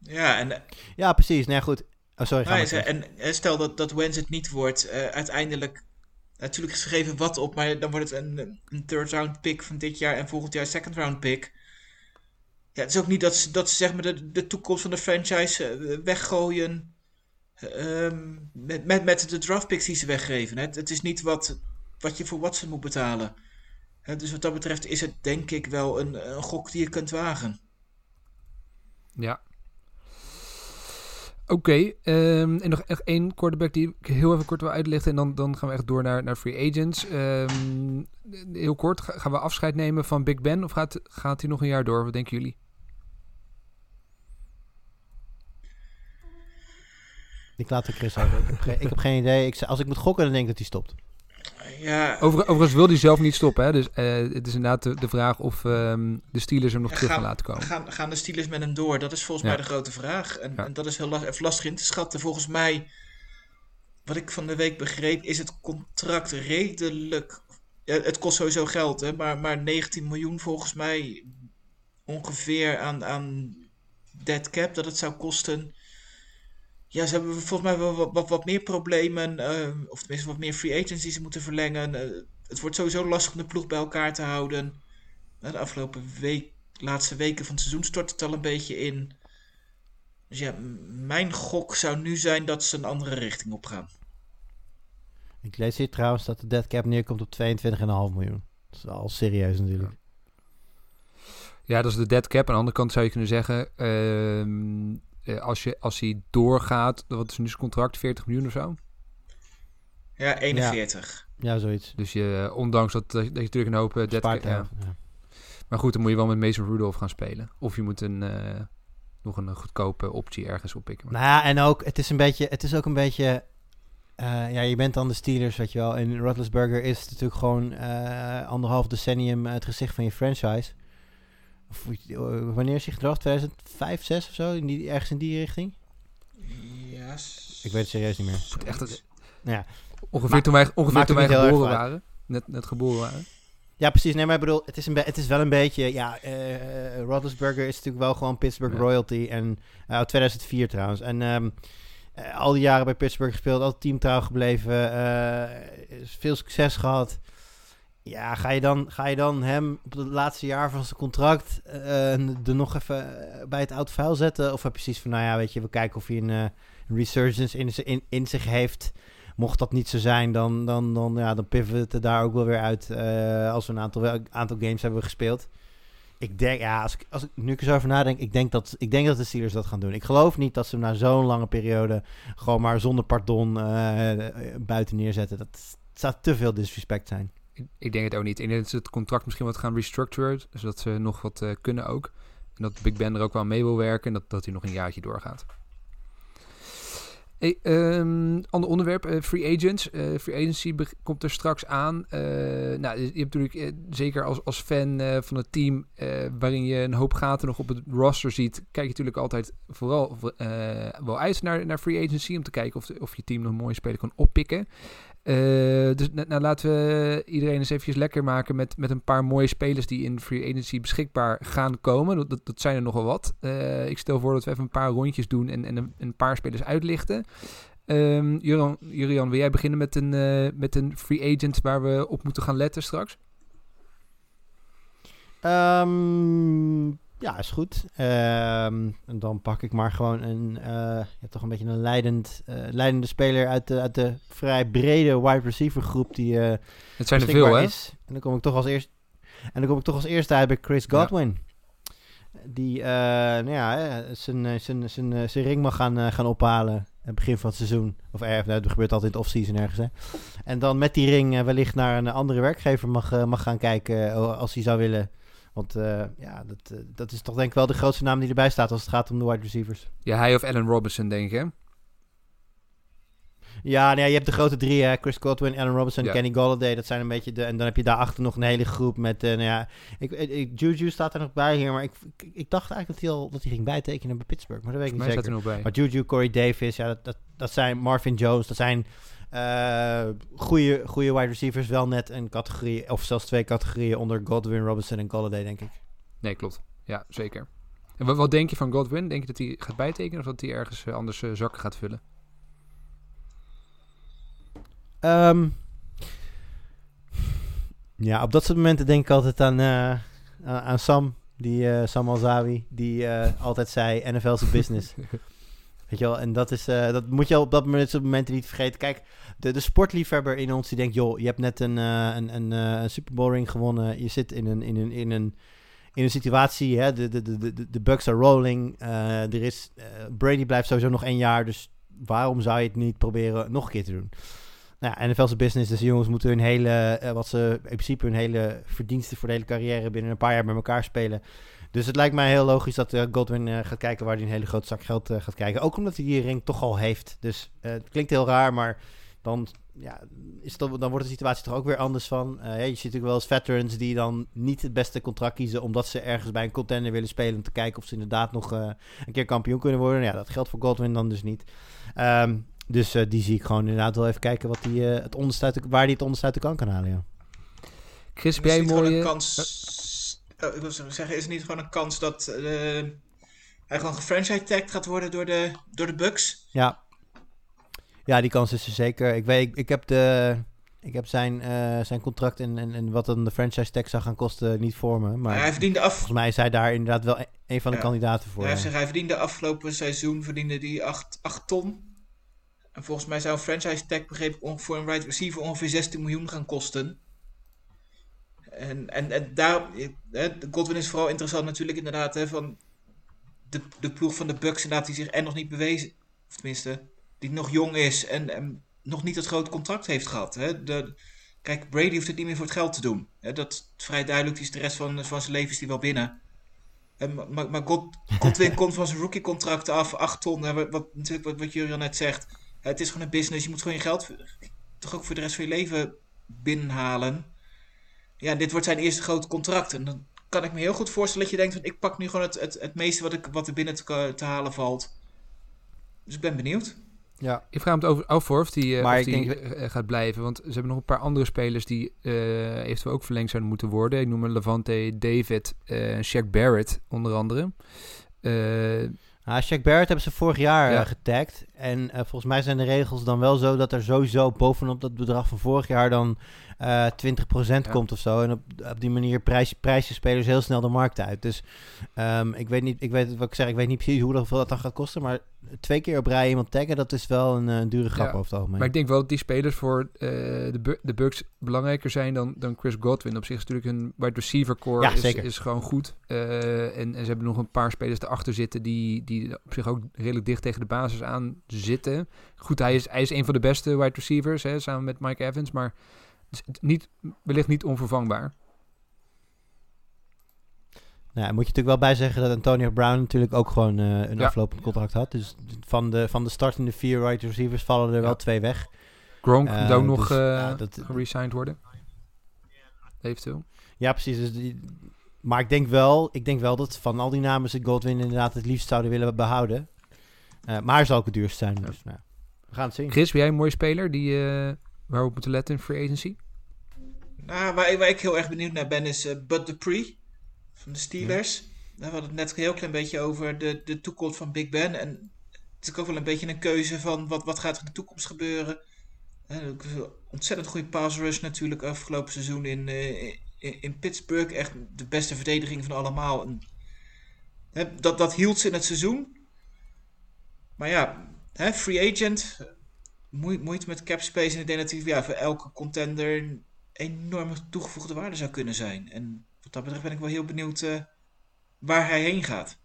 Ja, en, Ja, precies. Nee, goed. Oh, sorry, nou, en, en stel dat, dat Wens het niet wordt, eh, uiteindelijk, natuurlijk is gegeven wat op, maar dan wordt het een, een third round pick van dit jaar en volgend jaar second round pick. Ja, het is ook niet dat ze, dat ze zeg maar de, toekomst van de franchise eh, weggooien ehm, met, met, met de draft picks die ze weggeven. Het, is niet wat, wat je voor Watson moet betalen. Dus wat dat betreft is het denk ik wel een gok die je kunt wagen. Ja. Oké, ehm, en nog echt één quarterback die ik heel even kort wil uitlichten. En dan, dan gaan we echt door naar, naar free agents. Ehm, heel kort, ga- gaan we afscheid nemen van Big Ben? Of gaat, gaat hij nog een jaar door? Wat denken jullie? Ik laat de Chris over. Ik heb, ik heb geen idee. Ik, als ik moet gokken, dan denk ik dat hij stopt. Ja, Over, overigens wil hij zelf niet stoppen. Hè? Dus eh, het is inderdaad de, de vraag of ehm, de Steelers hem nog terug gaan laten komen. Gaan, gaan de Steelers met hem door? Dat is volgens Ja. mij de grote vraag. En, Ja. en dat is heel last, lastig in te schatten. Volgens mij wat ik van de week begreep, is het contract redelijk. Ja, het kost sowieso geld, hè, maar, maar 19 miljoen volgens mij ongeveer aan, aan dead cap dat het zou kosten. Ja, ze hebben volgens mij wel wat, wat, wat meer problemen, eh, of tenminste wat meer free agents die ze moeten verlengen. Eh, het wordt sowieso lastig om de ploeg bij elkaar te houden. Eh, de afgelopen week, laatste weken van het seizoen stort het al een beetje in. Dus ja, mijn gok zou nu zijn dat ze een andere richting op gaan. Ik lees hier trouwens dat de dead cap neerkomt op 22,5 miljoen. Dat is al serieus natuurlijk. Ja, dat is de dead cap. Aan de andere kant zou je kunnen zeggen, ehm, eh, als, je, als hij doorgaat, wat is nu zijn contract, 40 miljoen of zo? Ja, 41. Ja, zoiets. Dus je, eh, ondanks dat, dat je natuurlijk een hoop eh, dead Spaart cap... Ja. Maar goed, dan moet je wel met Mason Rudolph gaan spelen. Of je moet een, eh, nog een goedkope optie ergens oppikken. Nou ja, en ook, het is een beetje, het is ook een beetje, eh, ja, je bent dan de Steelers, weet je wel. En Roethlisberger is natuurlijk gewoon eh, anderhalf decennium het gezicht van je franchise. Of, eh, wanneer is hij gedraft? 2005, 6 of zo? In die, ergens in die richting? Ja, Ik weet het serieus niet meer. Echt, het- Ja. ongeveer toen wij, ongeveer toen wij geboren waren. Net, net geboren waren. Ja, precies. Nee, maar ik bedoel, het is, een het is wel een beetje... Ja, eh Roethlisberger is natuurlijk wel gewoon Pittsburgh Ja. royalty. En eh, uit 2004 trouwens. En ehm, eh, al die jaren bij Pittsburgh gespeeld. Altijd teamtrouw gebleven. eh, veel succes gehad. Ja, ga je, dan, ga je dan hem op het laatste jaar van zijn contract... eh, er nog even eh, bij het oud vuil zetten? Of heb je zoiets van, nou ja, weet je... We kijken of hij een, eh, resurgence in, in, zich heeft... Mocht dat niet zo zijn, dan, dan, dan, ja, dan er daar ook wel weer uit als we een aantal, aantal games hebben gespeeld. Ik denk, ja, als ik, als ik nu zo over nadenk, ik denk, dat, ik denk dat de Steelers dat gaan doen. Ik geloof niet dat ze hem na zo'n lange periode gewoon maar zonder pardon buiten neerzetten. Dat zou te veel disrespect zijn. Ik, denk het ook niet. Ik denk dat ze het contract misschien wat gaan restructuren. Zodat ze nog wat eh, kunnen ook. En dat Big Ben er ook wel mee wil werken. En dat, dat hij nog een jaartje doorgaat. Hey, ehm, ander onderwerp, eh, free agents. Eh, free agency komt er straks aan. Eh, nou, je hebt natuurlijk eh, zeker als, als fan eh, van het team, eh, waarin je een hoop gaten nog op het roster ziet, kijk je natuurlijk altijd vooral eh, wel uit naar, naar free agency om te kijken of, of je team nog mooie speler kan oppikken. Eh, dus nou, laten we iedereen eens eventjes lekker maken met, met een paar mooie spelers die in free agency beschikbaar gaan komen. Dat, dat, zijn er nogal wat. Eh, ik stel voor dat we even een paar rondjes doen en, en een, paar spelers uitlichten. Julian, Julian, wil jij beginnen met een, eh, met een free agent waar we op moeten gaan letten straks? Ehm, ja, is goed. Ehm, en dan pak ik maar gewoon een, eh, ja, toch een beetje een leidend, eh, leidende speler uit de, uit de vrij brede wide receiver groep die eh Het zijn er veel, hè? is. En dan kom ik toch als eerst en dan kom ik toch als eerste uit bij Chris Godwin. Die, nou ja, zijn, zijn, zijn, zijn ring mag gaan, gaan ophalen. aan het begin van het seizoen. Of ergens, nou, dat gebeurt altijd in het off-season ergens. Hè. En dan met die ring wellicht naar een andere werkgever mag, mag gaan kijken als hij zou willen. Want eh, ja, dat, eh, dat is toch denk ik wel de grootste naam die erbij staat als het gaat om de wide receivers. Ja, hij of Allen Robinson, denk ik, hè? Ja, nou ja, je hebt de grote drie, hè? Chris Godwin, Allen Robinson, Ja. Kenny Golladay. Dat zijn een beetje de... En dan heb je daarachter nog een hele groep met... eh nou ja, ik, ik, Juju staat er nog bij hier, maar ik, ik, ik dacht eigenlijk dat hij, al, dat hij ging bijtekenen bij Pittsburgh. Maar dat weet ik niet zeker. er. Maar Juju, Corey Davis, ja, dat, dat, dat zijn Marvin Jones. Dat zijn goede, goede wide receivers. Wel net een categorie, of zelfs twee categorieën onder Godwin, Robinson en Golladay, denk ik. Nee, klopt. Ja, zeker. En wat, wat denk je van Godwin? Denk je dat hij gaat bijtekenen of dat hij ergens eh, anders eh, zakken gaat vullen? Ehm, ja, op dat soort momenten denk ik altijd aan, eh, aan, Sam. Die, eh, Sam Alzawi, die eh, altijd zei, NFL is a business. Weet je wel, en dat, is, eh, dat moet je op dat moment, niet vergeten. Kijk, de, de sportliefhebber in ons die denkt, joh, je hebt net een, eh, een, eh, een Super Bowl ring gewonnen. Je zit in een, in een, in een, in een situatie, hè, de, de, de, de, de Bucks are rolling. Er is, Brady blijft sowieso nog één jaar, dus waarom zou je het niet proberen nog een keer te doen? Nou ja, NFL's business, dus de jongens moeten hun hele, wat ze in principe hun hele verdiensten voor de hele carrière binnen een paar jaar met elkaar spelen. Dus het lijkt mij heel logisch dat eh, Godwin eh, gaat kijken waar hij een hele grote zak geld eh, gaat kijken. Ook omdat hij die ring toch al heeft. Dus eh, het klinkt heel raar, maar dan, ja, is het, dan wordt de situatie toch ook weer anders van. Eh, je ziet natuurlijk wel eens veterans die dan niet het beste contract kiezen omdat ze ergens bij een contender willen spelen om te kijken of ze inderdaad nog eh, een keer kampioen kunnen worden. Ja, dat geldt voor Godwin dan dus niet. Ehm, dus eh, die zie ik gewoon inderdaad wel even kijken wat die, eh, het onderste de- waar hij het onderste uit de kan kan halen. Ja. Chris, jij mooie... een kans... Oh, ik wil zeggen, is het niet gewoon een kans dat eh, hij gewoon gefranchise tagged gaat worden door de, door de Bucks? Ja. ja, die kans is er zeker. Ik, weet, ik, ik heb, de, ik heb zijn, eh, zijn contract en, en, en wat dan de franchise tag zou gaan kosten niet voor me. Maar hij verdiende af... volgens mij is hij daar inderdaad wel e- een van de Ja. kandidaten voor. Ja, hij, gezegd, hij verdiende afgelopen seizoen verdiende die 8, 8 ton. En volgens mij zou een franchise tag begreep ik, voor een wide receiver ongeveer 16 miljoen gaan kosten. En, en, en daar, hè, Godwin is vooral interessant natuurlijk inderdaad hè, van de, de ploeg van de Bucks inderdaad die zich en nog niet bewezen, of tenminste, die nog jong is en, en nog niet het grote contract heeft gehad. Hè. De, kijk, Brady hoeft het niet meer voor het geld te doen. Hè, dat is vrij duidelijk, die is de rest van, van zijn leven is die wel binnen. En, maar- maar, God, Godwin komt van zijn rookiecontract af, 8 ton. Hè, wat, wat, natuurlijk wat, wat Jurian net zegt. Het is gewoon een business. Je moet gewoon je geld toch ook voor de rest van je leven binnenhalen. Ja, dit wordt zijn eerste grote contract. En dan kan ik me heel goed voorstellen dat je denkt van ik pak nu gewoon het, het, het meeste wat, ik, wat er binnen te, te halen valt. Dus ik ben benieuwd. ja. Ik vraag me het over, af voor of die, eh, of ik die denk- eh, gaat blijven. Want ze hebben nog een paar andere spelers die eh, eventueel ook verlengd zouden moeten worden. Ik noem Levante, David, eh Shaq Barrett onder andere. Eh, Ah, Shaq Barrett hebben ze vorig jaar Ja. eh, getagd. En eh, volgens mij zijn de regels dan wel zo dat er sowieso bovenop dat bedrag van vorig jaar dan eh 20% Ja. komt of zo. En op, op die manier prijs, prijzen spelers heel snel de markt uit. Dus ehm, ik weet niet, ik weet wat ik zeg, ik weet niet precies hoeveel dat dan gaat kosten. Maar twee keer op rij iemand taggen, dat is wel een, eh, dure grap Ja. over het algemeen. Maar ik denk wel dat die spelers voor eh, de, de Bucks belangrijker zijn dan, dan Chris Godwin. Op zich is natuurlijk hun wide receiver core Ja, is, is gewoon goed. Eh, en, en ze hebben nog een paar spelers erachter zitten die, die op zich ook redelijk dicht tegen de basis aan zitten. Goed, hij is, hij is een van de beste wide receivers, hè, samen met Mike Evans. Maar niet, wellicht niet onvervangbaar. Nou, moet je natuurlijk wel bij zeggen dat Antonio Brown natuurlijk ook gewoon eh, een Ja. aflopend contract had. Dus van de, van de startende vier wide receivers vallen er Ja. wel twee weg. Gronk Eh, moet ook nog eh ja, dat- geresigned worden. Eventueel. Ja, precies. Dus die, maar ik denk, wel, ik denk wel dat van al die namen ze Godwin inderdaad het liefst zouden willen behouden. Eh, maar hij zal ook het duurst zijn. Dus, nou, we gaan het zien. Chris, ben jij een mooie speler die, eh, waar we op moeten letten in free agency? Nou, waar, waar ik heel erg benieuwd naar ben is eh Bud Dupree van de Steelers. We hadden het net een heel klein beetje over de, de toekomst van Big Ben. En het is ook wel een beetje een keuze van wat, wat gaat er in de toekomst gebeuren. Een ontzettend goede pass rush natuurlijk afgelopen seizoen in, eh, in, in Pittsburgh. Echt de beste verdediging van allemaal. En, hè, dat, dat hield ze in het seizoen. Maar ja, hè, free agent. Moe- Moeite met cap space. En ik denk ja, voor elke contender een enorme toegevoegde waarde zou kunnen zijn. En wat dat betreft ben ik wel heel benieuwd eh, waar hij heen gaat.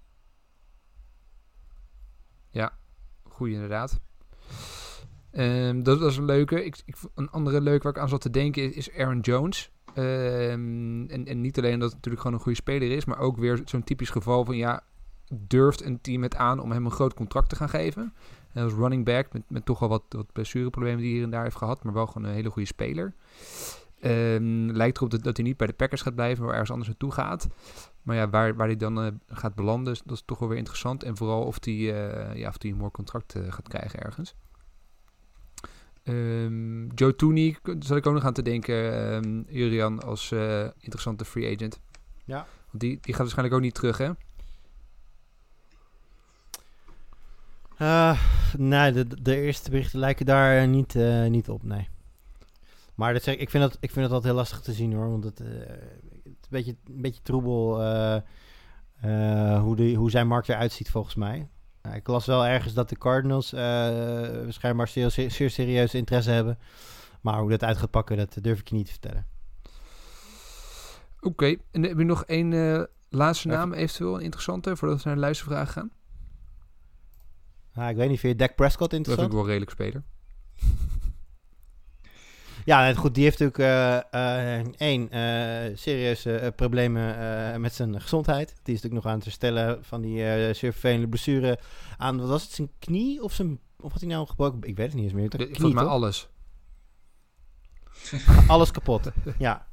Goeie inderdaad. Ehm, dat was een leuke. Ik, ik, een andere leuke waar ik aan zat te denken is, is Aaron Jones. Ehm, en, en niet alleen dat het natuurlijk gewoon een goede speler is, maar ook weer zo'n typisch geval van ja, durft een team het aan om hem een groot contract te gaan geven. Als running back met, met toch al wat, wat blessureproblemen die hij hier en daar heeft gehad, maar wel gewoon een hele goede speler. Ehm, lijkt erop dat, dat hij niet bij de Packers gaat blijven, maar ergens anders naartoe gaat. Maar ja, waar, waar hij dan eh, gaat belanden, dat is toch wel weer interessant. En vooral of hij eh, ja, of hij een mooi contract eh, gaat krijgen ergens. Ehm, Joe Tooney, zat ik ook nog aan te denken, ehm Jurian, als interessante free agent. Ja. Want die, die gaat waarschijnlijk ook niet terug, hè? Eh, nee, de, de eerste berichten lijken daar niet, eh, niet op, nee. Maar dat zeg, ik, vind dat, ik vind dat altijd heel lastig te zien hoor. Want het, eh, het is een beetje, een beetje troebel hoe, de, hoe zijn markt eruit ziet volgens mij. Ik las wel ergens dat de Cardinals schijnbaar zeer, zeer, serieus interesse hebben. Maar hoe dat uit gaat pakken, dat durf ik je niet te vertellen. Oké, en heb je nog één laatste Even- naam eventueel, een interessante, voordat we naar de luistervragen gaan? Ah, ik weet niet, vind je Dak Prescott Dat vind interessant? ik wel redelijk speler. Ja, goed. Die heeft natuurlijk eh, eh, één eh, serieuze eh, problemen eh, met zijn gezondheid. Die is natuurlijk nog aan het herstellen van die eh zeer vervelende blessure aan, wat was het, zijn knie of zijn, of had hij nou gebroken? Ik weet het niet eens meer. Knie, Volgens mij toch? alles. Alles kapot. ja.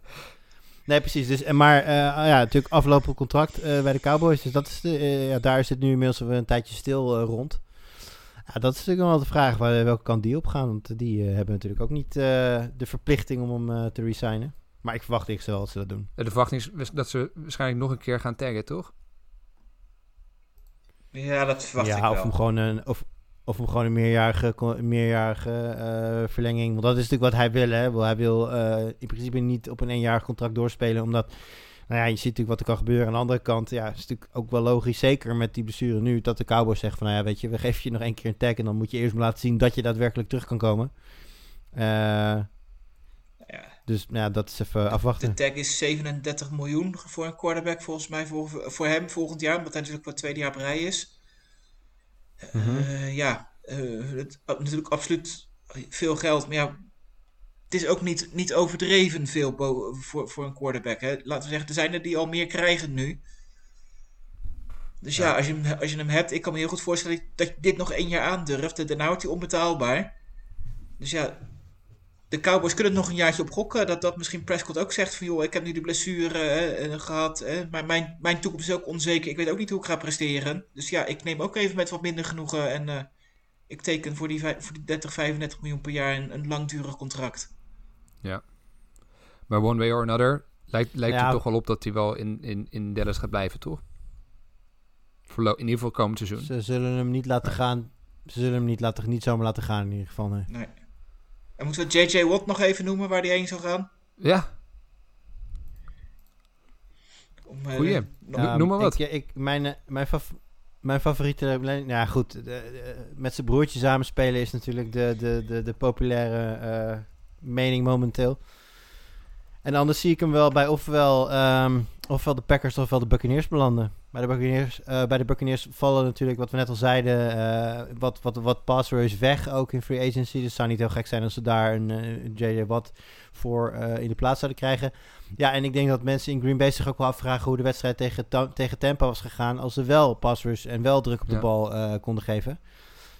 Nee, precies. Dus, en maar eh, ah ja, natuurlijk aflopend contract eh, bij de Cowboys. Dus dat is de, eh, ja, daar is het nu inmiddels een tijdje stil eh, rond. Ja, dat is natuurlijk wel de vraag waar, welke kant die op gaan. Want die eh, hebben natuurlijk ook niet eh, de verplichting om hem eh, te resignen. Maar ik verwacht ik wel dat ze dat doen. De verwachting is dat ze waarschijnlijk nog een keer gaan taggen, toch? Ja, dat verwacht ja, ik of wel. hem gewoon een, of, of hem gewoon een meerjarige, meerjarige eh, verlenging. Want dat is natuurlijk wat hij wil. Hè? Hij wil eh, in principe niet op een eenjarig contract doorspelen. Omdat, nou ja, je ziet natuurlijk wat er kan gebeuren. Aan de andere kant, ja, is natuurlijk ook wel logisch. Zeker met die blessure nu. Dat de Cowboys zeggen van, nou ja, weet je, we geven je nog één keer een tag. En dan moet je eerst maar laten zien dat je daadwerkelijk terug kan komen. Eh, Ja. dus nou ja, dat is even afwachten. De tag is 37 miljoen voor een quarterback volgens mij voor, voor hem volgend jaar, omdat hij natuurlijk wat tweede jaar rij is. Mhm. Eh, ja, eh, het, natuurlijk absoluut veel geld, maar ja, het is ook niet, niet overdreven veel voor, voor een quarterback. Hè. Laten we zeggen, er zijn er die al meer krijgen nu. Dus ja, als, je hem, als je hem hebt, ik kan me heel goed voorstellen dat je dit nog één jaar aandurft. en Daarna wordt hij onbetaalbaar. Dus ja, de Cowboys kunnen er nog een jaartje op gokken. Dat, dat misschien Prescott ook zegt van... joh, ik heb nu de blessure eh, gehad. Hè, maar mijn, mijn toekomst is ook onzeker. Ik weet ook niet hoe ik ga presteren. Dus ja, ik neem ook even met wat minder genoegen. En eh, ik teken voor die, voor die 30, 35 miljoen per jaar een, een langdurig contract. Maar one way or another lijkt, lijkt Ja. er toch wel op dat hij wel in, in, in Dallas gaat blijven, toch? Voor in ieder geval komend seizoen. Ze zullen hem niet laten Nee. gaan. Ze zullen hem niet, laten, niet zomaar laten gaan in ieder geval. Nee. Nee. En moeten we J.J. Watt nog even noemen waar die heen zou gaan? Ja, Om, eh, Goeie. Ja. noem maar wat. Ik, ik, mijn, eh, mijn, fav- mijn favoriete... Nou ja, goed. de- de- met zijn broertje samen spelen is natuurlijk de, de, de, de populaire eh, mening momenteel. En anders zie ik hem wel bij ofwel, ehm, ofwel de Packers ofwel de Buccaneers belanden. Bij de Buccaneers, eh, bij de Buccaneers vallen natuurlijk, wat we net al zeiden, eh, wat, wat, wat pass rush weg, ook in free agency. Dus het zou niet heel gek zijn als ze daar een eh, J.J. Watt voor in de plaats zouden krijgen. Ja, en ik denk dat mensen in Green Bay zich ook wel afvragen hoe de wedstrijd tegen, tegen Tampa was gegaan als ze wel pass rush en wel druk op de Ja. bal konden geven.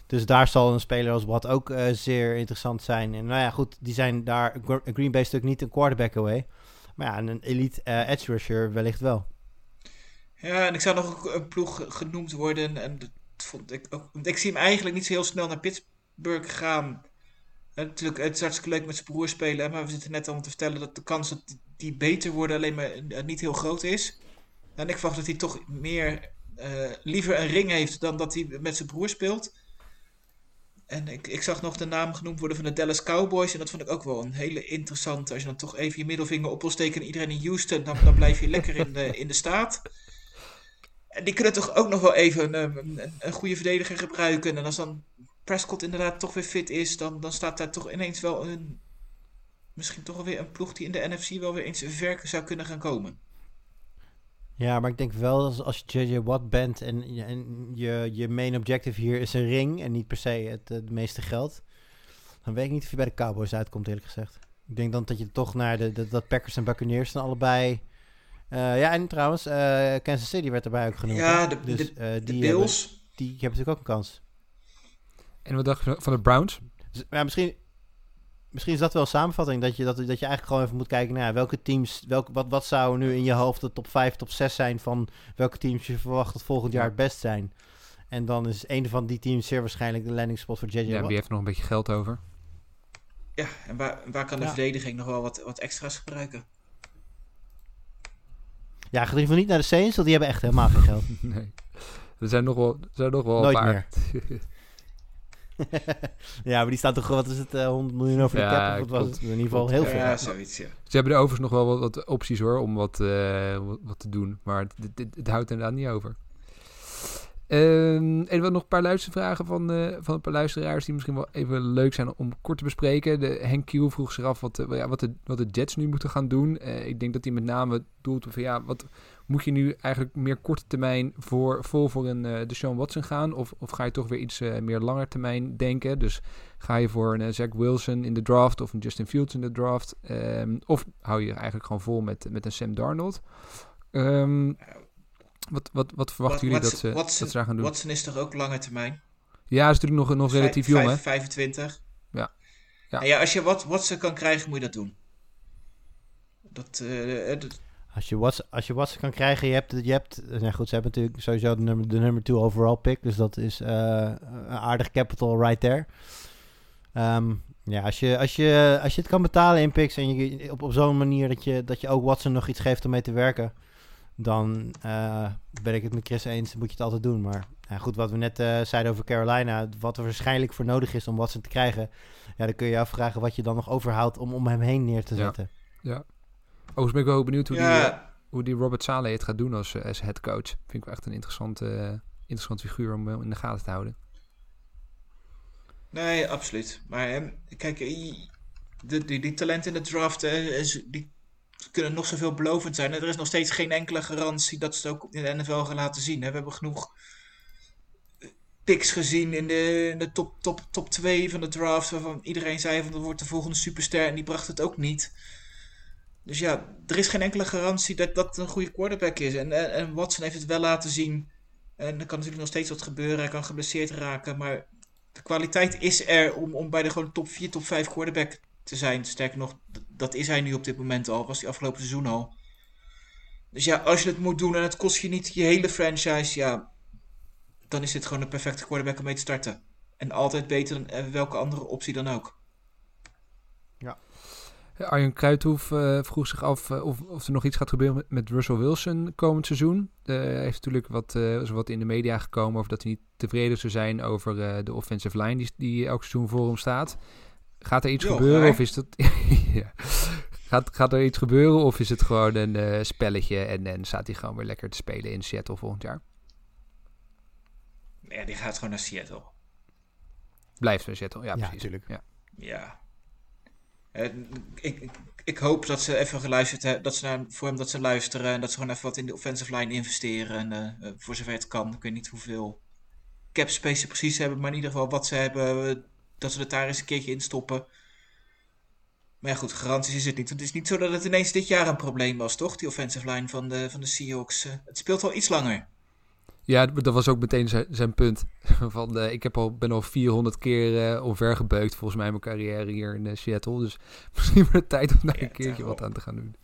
Dus daar zal een speler als Watt ook eh, zeer interessant zijn. En nou ja, goed, die zijn daar, Gr- Green Bay natuurlijk niet een quarterback away. Maar ja, een elite eh, edge rusher wellicht wel. Ja, en ik zou nog een- ploeg genoemd worden. En dat vond ik ook. Ik zie hem eigenlijk niet zo heel snel naar Pittsburgh gaan. En natuurlijk, het is hartstikke leuk met zijn broer spelen. Maar we zitten net al te vertellen dat de kans dat die- beter worden alleen maar eh, niet heel groot is. En ik verwacht dat hij toch meer eh, liever een ring heeft dan dat hij met zijn broer speelt. En ik, ik zag nog de naam genoemd worden van de Dallas Cowboys. En dat vond ik ook wel een hele interessante. Als je dan toch even je middelvinger op wil steken aan iedereen in Houston, dan, dan blijf je lekker in de, in de staat. En die kunnen toch ook nog wel even een, een, een goede verdediger gebruiken. En als dan Prescott inderdaad toch weer fit is, dan, dan staat daar toch ineens wel een. Misschien toch wel weer een ploeg die in de NFC wel weer eens ver zou kunnen gaan komen. Ja, maar ik denk wel dat als je JJ Watt bent en, je- en je, je main objective hier is een ring en niet per se het, het meeste geld, dan weet ik niet of je bij de Cowboys uitkomt, eerlijk gezegd. Ik denk dan dat je toch naar de, de dat Packers en Buccaneers dan allebei. eh, ja, en trouwens, eh, Kansas City werd erbij ook genoemd. Ja, de- dus, de- eh, De die, hebben, Bills. die hebben natuurlijk ook een kans. En wat dacht je van de Browns? Dus, ja, misschien, misschien is dat wel een samenvatting. Dat je, dat, dat je eigenlijk gewoon even moet kijken naar welke teams. Welke, wat, wat zou nu in je hoofd de top 5, top 6 zijn van welke teams je verwacht dat volgend jaar het best zijn. En dan is een van die teams zeer waarschijnlijk de landing spot voor JJ Ja, Watt. wie heeft er nog een beetje geld over? Ja, en waar, waar kan de Ja. verdediging nog wel wat, wat extra's gebruiken? Ja, ga in ieder geval niet naar de Saints, want die hebben echt helemaal geen geld. Nee. Er zijn nog wel, er zijn nog wel Nooit een paar. ja, maar die staan toch, wat is het, eh, 100 miljoen over de Ja, cap? Of wat was het? In ieder geval heel veel. Ja, zoiets, ja. Ze hebben er overigens nog wel wat, wat opties hoor, om wat, eh, wat, wat te doen. Maar het, het, het- het houdt inderdaad niet over. Ehm en we nog een paar luistervragen van, eh, van een paar luisteraars die misschien wel even leuk zijn om kort te bespreken. De, Henk Kiel vroeg zich af wat, eh, ja, wat, de, wat de Jets nu moeten gaan doen. Eh, ik denk dat hij met name doelt van ja, wat moet je nu eigenlijk meer korte termijn voor, vol voor een eh Deshaun Watson gaan? Of, of ga je toch weer iets eh, meer langer termijn denken? Dus ga je voor een eh, Zach Wilson in de draft of een Justin Fields in de draft? Ehm, of hou je eigenlijk gewoon vol met, met een Sam Darnold? Ehm, wat, wat, wat verwachten jullie dat ze, Watson- dat ze daar gaan doen? Watson is toch ook lange termijn? Ja, is natuurlijk nog, nog Vijf- relatief jong, hè? 25. Ja. Ja. En ja, als je wat Watson kan krijgen, moet je dat doen. Dat, dat- Als je, Watson, als je Watson kan krijgen, je hebt, je hebt nou goed, ze hebben natuurlijk sowieso de nummer, de nummer two overall pick, dus dat is uh, een aardig capital right there. Um, ja, als je, als, je, als je het kan betalen in picks en je op, op zo'n manier dat je, dat je ook Watson nog iets geeft om mee te werken, dan uh, ben ik het met Chris eens, moet je het altijd doen. Maar ja, goed, wat we net uh, zeiden over Carolina, wat er waarschijnlijk voor nodig is om Watson te krijgen, ja, dan kun je je afvragen wat je dan nog overhoudt om om hem heen neer te zetten. Ja. ja. Overigens ben ik wel benieuwd hoe, ja. die, hoe die Robert Saleh het gaat doen als, als head coach. Vind ik wel echt een interessante, interessante figuur om in de gaten te houden. Nee, absoluut. Maar um, kijk, die, die, die talenten in de draft, uh, die kunnen nog zoveel belovend zijn. Er is nog steeds geen enkele garantie dat ze het ook in de NFL gaan laten zien. We hebben genoeg picks gezien in de, in de top, top, top 2 van de draft. Waarvan iedereen zei van dat wordt de volgende superster. En die bracht het ook niet. Dus ja, er is geen enkele garantie dat dat een goede quarterback is. En, en, Watson heeft het wel laten zien. En er kan natuurlijk nog steeds wat gebeuren. Hij kan geblesseerd raken. Maar de kwaliteit is er om, om bij de gewoon top 4, top 5 quarterback te zijn. Sterker nog, dat is hij nu op dit moment al. Was hij afgelopen seizoen al. Dus ja, als je het moet doen en het kost je niet je hele franchise, ja, dan is dit gewoon een perfecte quarterback om mee te starten. En altijd beter dan eh, welke andere optie dan ook. Arjen Kruithoef uh, vroeg zich af uh, of, of er nog iets gaat gebeuren met, met Russell Wilson komend seizoen. Uh, hij heeft natuurlijk wat, is wat in de media gekomen over dat hij niet tevreden zou zijn over de offensive line die, die elk seizoen voor hem staat. Gaat er iets jo, gebeuren of is dat... ja. gaat, gaat er iets gebeuren of is het gewoon een spelletje en, en staat hij gewoon weer lekker te spelen in Seattle volgend jaar? Ja, die gaat gewoon naar Seattle. Blijft bij Seattle, ja, ja precies. Natuurlijk. Ja, ja. Uh, ik, ik, hoop dat ze even geluisterd hebben, dat ze naar, voor hem dat ze luisteren en dat ze gewoon even wat in de offensive line investeren. En uh, voor zover het kan, ik weet niet hoeveel cap space ze precies hebben, maar in ieder geval wat ze hebben, dat ze het daar eens een keertje in stoppen. Maar ja, goed, garanties is het niet. Het is niet zo dat het ineens dit jaar een probleem was, toch? Die offensive line van de, van de Seahawks. Het speelt al iets langer. Ja, dat was ook meteen zijn, zijn punt. Van, uh, ik heb al, ben al 400 keer uh, omvergebeukt volgens mij mijn carrière hier in uh, Seattle. Dus misschien wordt het tijd om daar ja, een keertje wat aan te gaan doen.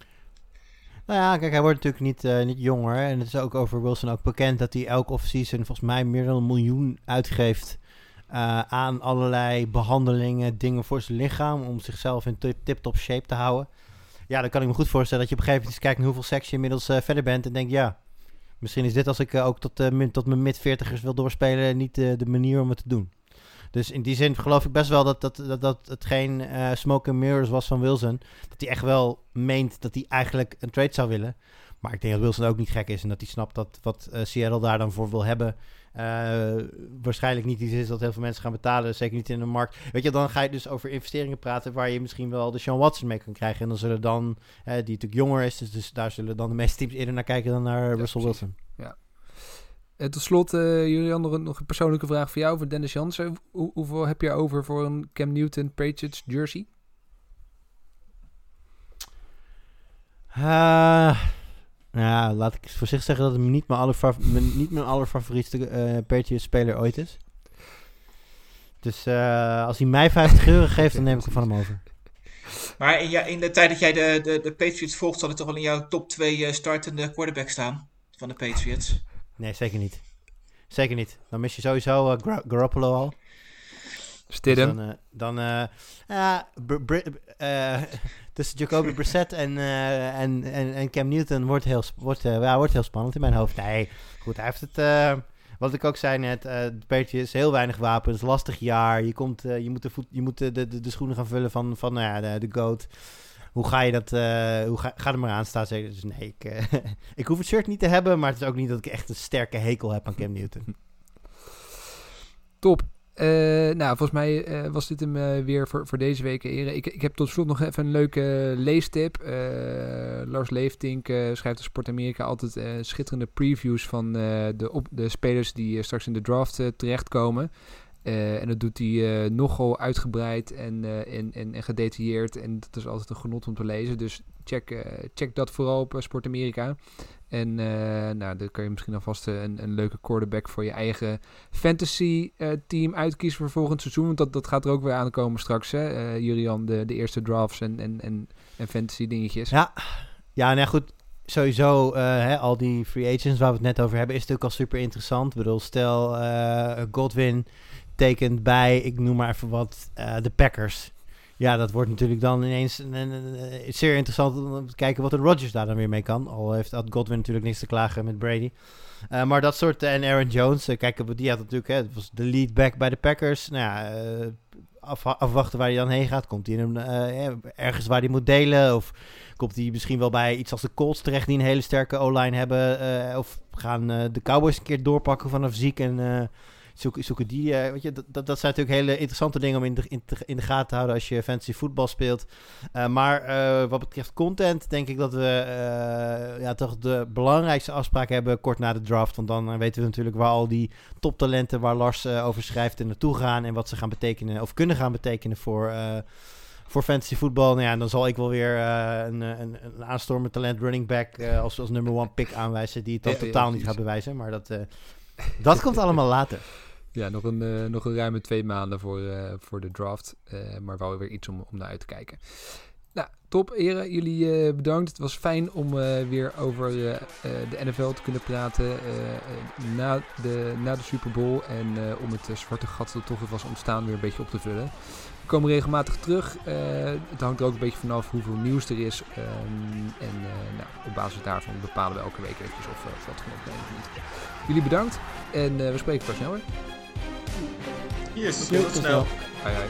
Nou ja, kijk, hij wordt natuurlijk niet, niet jonger. En het is ook over Wilson ook bekend dat hij elke offseason volgens mij meer dan een miljoen uitgeeft aan allerlei behandelingen, dingen voor zijn lichaam. Om zichzelf in tip-top shape te houden. Ja, dan kan ik me goed voorstellen dat je op een gegeven moment eens kijkt naar hoeveel seks je inmiddels verder bent. En denkt, ja, Misschien is dit als ik uh, ook tot, uh, tot mijn mid-40ers wil doorspelen niet uh, de manier om het te doen. Dus in die zin geloof ik best wel dat, dat, dat, dat het geen smoke and mirrors was van Wilson. Dat hij echt wel meent dat hij eigenlijk een trade zou willen. Maar ik denk dat Wilson ook niet gek is en dat hij snapt dat wat Seattle daar dan voor wil hebben uh, waarschijnlijk niet iets is dat heel veel mensen gaan betalen. Zeker niet in de markt. Weet je, dan ga je dus over investeringen praten waar je misschien wel de Sean Watson mee kan krijgen. En dan zullen dan, uh, die natuurlijk jonger is, dus, dus, daar zullen dan de meeste teams eerder naar kijken dan naar ja, Russell precies. Wilson. Ja. En tot slot, uh, Julian, nog een, nog een persoonlijke vraag voor jou, voor Dennis Jansen. Hoe, hoeveel heb je over voor een Cam Newton Patriots jersey? Uh, ja, laat ik voorzichtig zeggen dat het niet mijn, aller niet mijn allerfavorietste uh, Patriots-speler ooit is. Dus uh, als hij mij 50 euro geeft, dan neem ik hem van hem over. Maar in, ja, in de tijd dat jij de, de, de Patriots volgt, zal het toch wel in jouw top 2 uh, startende quarterback staan van de Patriots? Nee, zeker niet. Zeker niet. Dan mis je sowieso uh, Garoppolo al. Stidham. Dus dan, uh, tussen Jacoby Brissett en, uh, en, en, en Cam Newton wordt heel, wordt, uh, ja, wordt heel spannend in mijn hoofd. Nee, goed, hij heeft het... Uh, wat ik ook zei net, Patriots, heel weinig wapens, lastig jaar. Je, komt, je moet, de, voet, je moet de, de, de schoenen gaan vullen van, van nou ja, de, de GOAT. Hoe ga je dat, hoe ga, ga er maar aan staan? Dus nee, ik, ik hoef het shirt niet te hebben, maar het is ook niet dat ik echt een sterke hekel heb aan Cam Newton. Top. Uh, nou, volgens mij uh, was dit hem uh, weer voor, deze week. Ik, ik heb tot slot nog even een leuke leestip. Lars Leeftink schrijft op Sport Amerika altijd schitterende previews van de, de spelers die straks in de draft terechtkomen. en dat doet hij nogal uitgebreid en, en, en, en, gedetailleerd. En dat is altijd een genot om te lezen. Dus check, check dat vooral op Sport Amerika. En uh, nou, dan kan je misschien alvast een, een leuke quarterback voor je eigen fantasy uh, team uitkiezen voor volgend seizoen. Want dat, dat gaat er ook weer aankomen straks, hè, uh, Julian, de, de eerste drafts en, en, en, en fantasy dingetjes. Ja, ja nou goed. sowieso, eh, hè, al die free agents waar we het net over hebben, is natuurlijk al super interessant. Ik bedoel, stel eh, Godwin tekent bij, ik noem maar even wat, eh, de Packers. Ja, dat wordt natuurlijk dan ineens een, zeer interessant om te kijken wat de Rodgers daar dan weer mee kan. Al heeft had Godwin natuurlijk niks te klagen met Brady. Eh, maar dat soort, en Aaron Jones, eh, kijk, die had natuurlijk, het was de lead back bij de Packers. Nou ja, eh, af- afwachten waar hij dan heen gaat. Komt hij in eh, eh, ergens waar hij moet delen? Of komt hij misschien wel bij iets als de Colts terecht die een hele sterke O-line hebben? eh, of gaan eh, de Cowboys een keer doorpakken vanaf ziek en eh, zoeken, zoeken die... weet je, dat, dat, dat zijn natuurlijk hele interessante dingen om in de, in, te- in de gaten te houden als je fantasy voetbal speelt. Eh, maar eh, wat betreft content denk ik dat we ja, toch de belangrijkste afspraak hebben kort na de draft. Want dan weten we natuurlijk waar al die toptalenten waar Lars over schrijft en naartoe gaan. En wat ze gaan betekenen of kunnen gaan betekenen voor, voor fantasy voetbal. Nou ja, dan zal ik wel weer een, een, een aanstormend talent running back als, als number one pick aanwijzen. Die het dan Ja, ja, totaal niet gaat bewijzen. Maar dat, dat komt allemaal later. Ja, nog een, eh, nog een ruime twee maanden voor, eh, voor de draft. eh, maar wel weer iets om, om naar uit te kijken. Nou, top, heren. Jullie bedankt. Het was fijn om weer over de NFL te kunnen praten na, de, na de Super Bowl. En om het zwarte gat dat toch was ontstaan weer een beetje op te vullen. We komen regelmatig terug. Het hangt er ook een beetje vanaf hoeveel nieuws er is. Ehm, en nou, op basis daarvan bepalen we elke week eventjes of, of dat genoeg of niet. Jullie bedankt. En we spreken pas snel weer. Yes, okay, cool know. Hi, hi.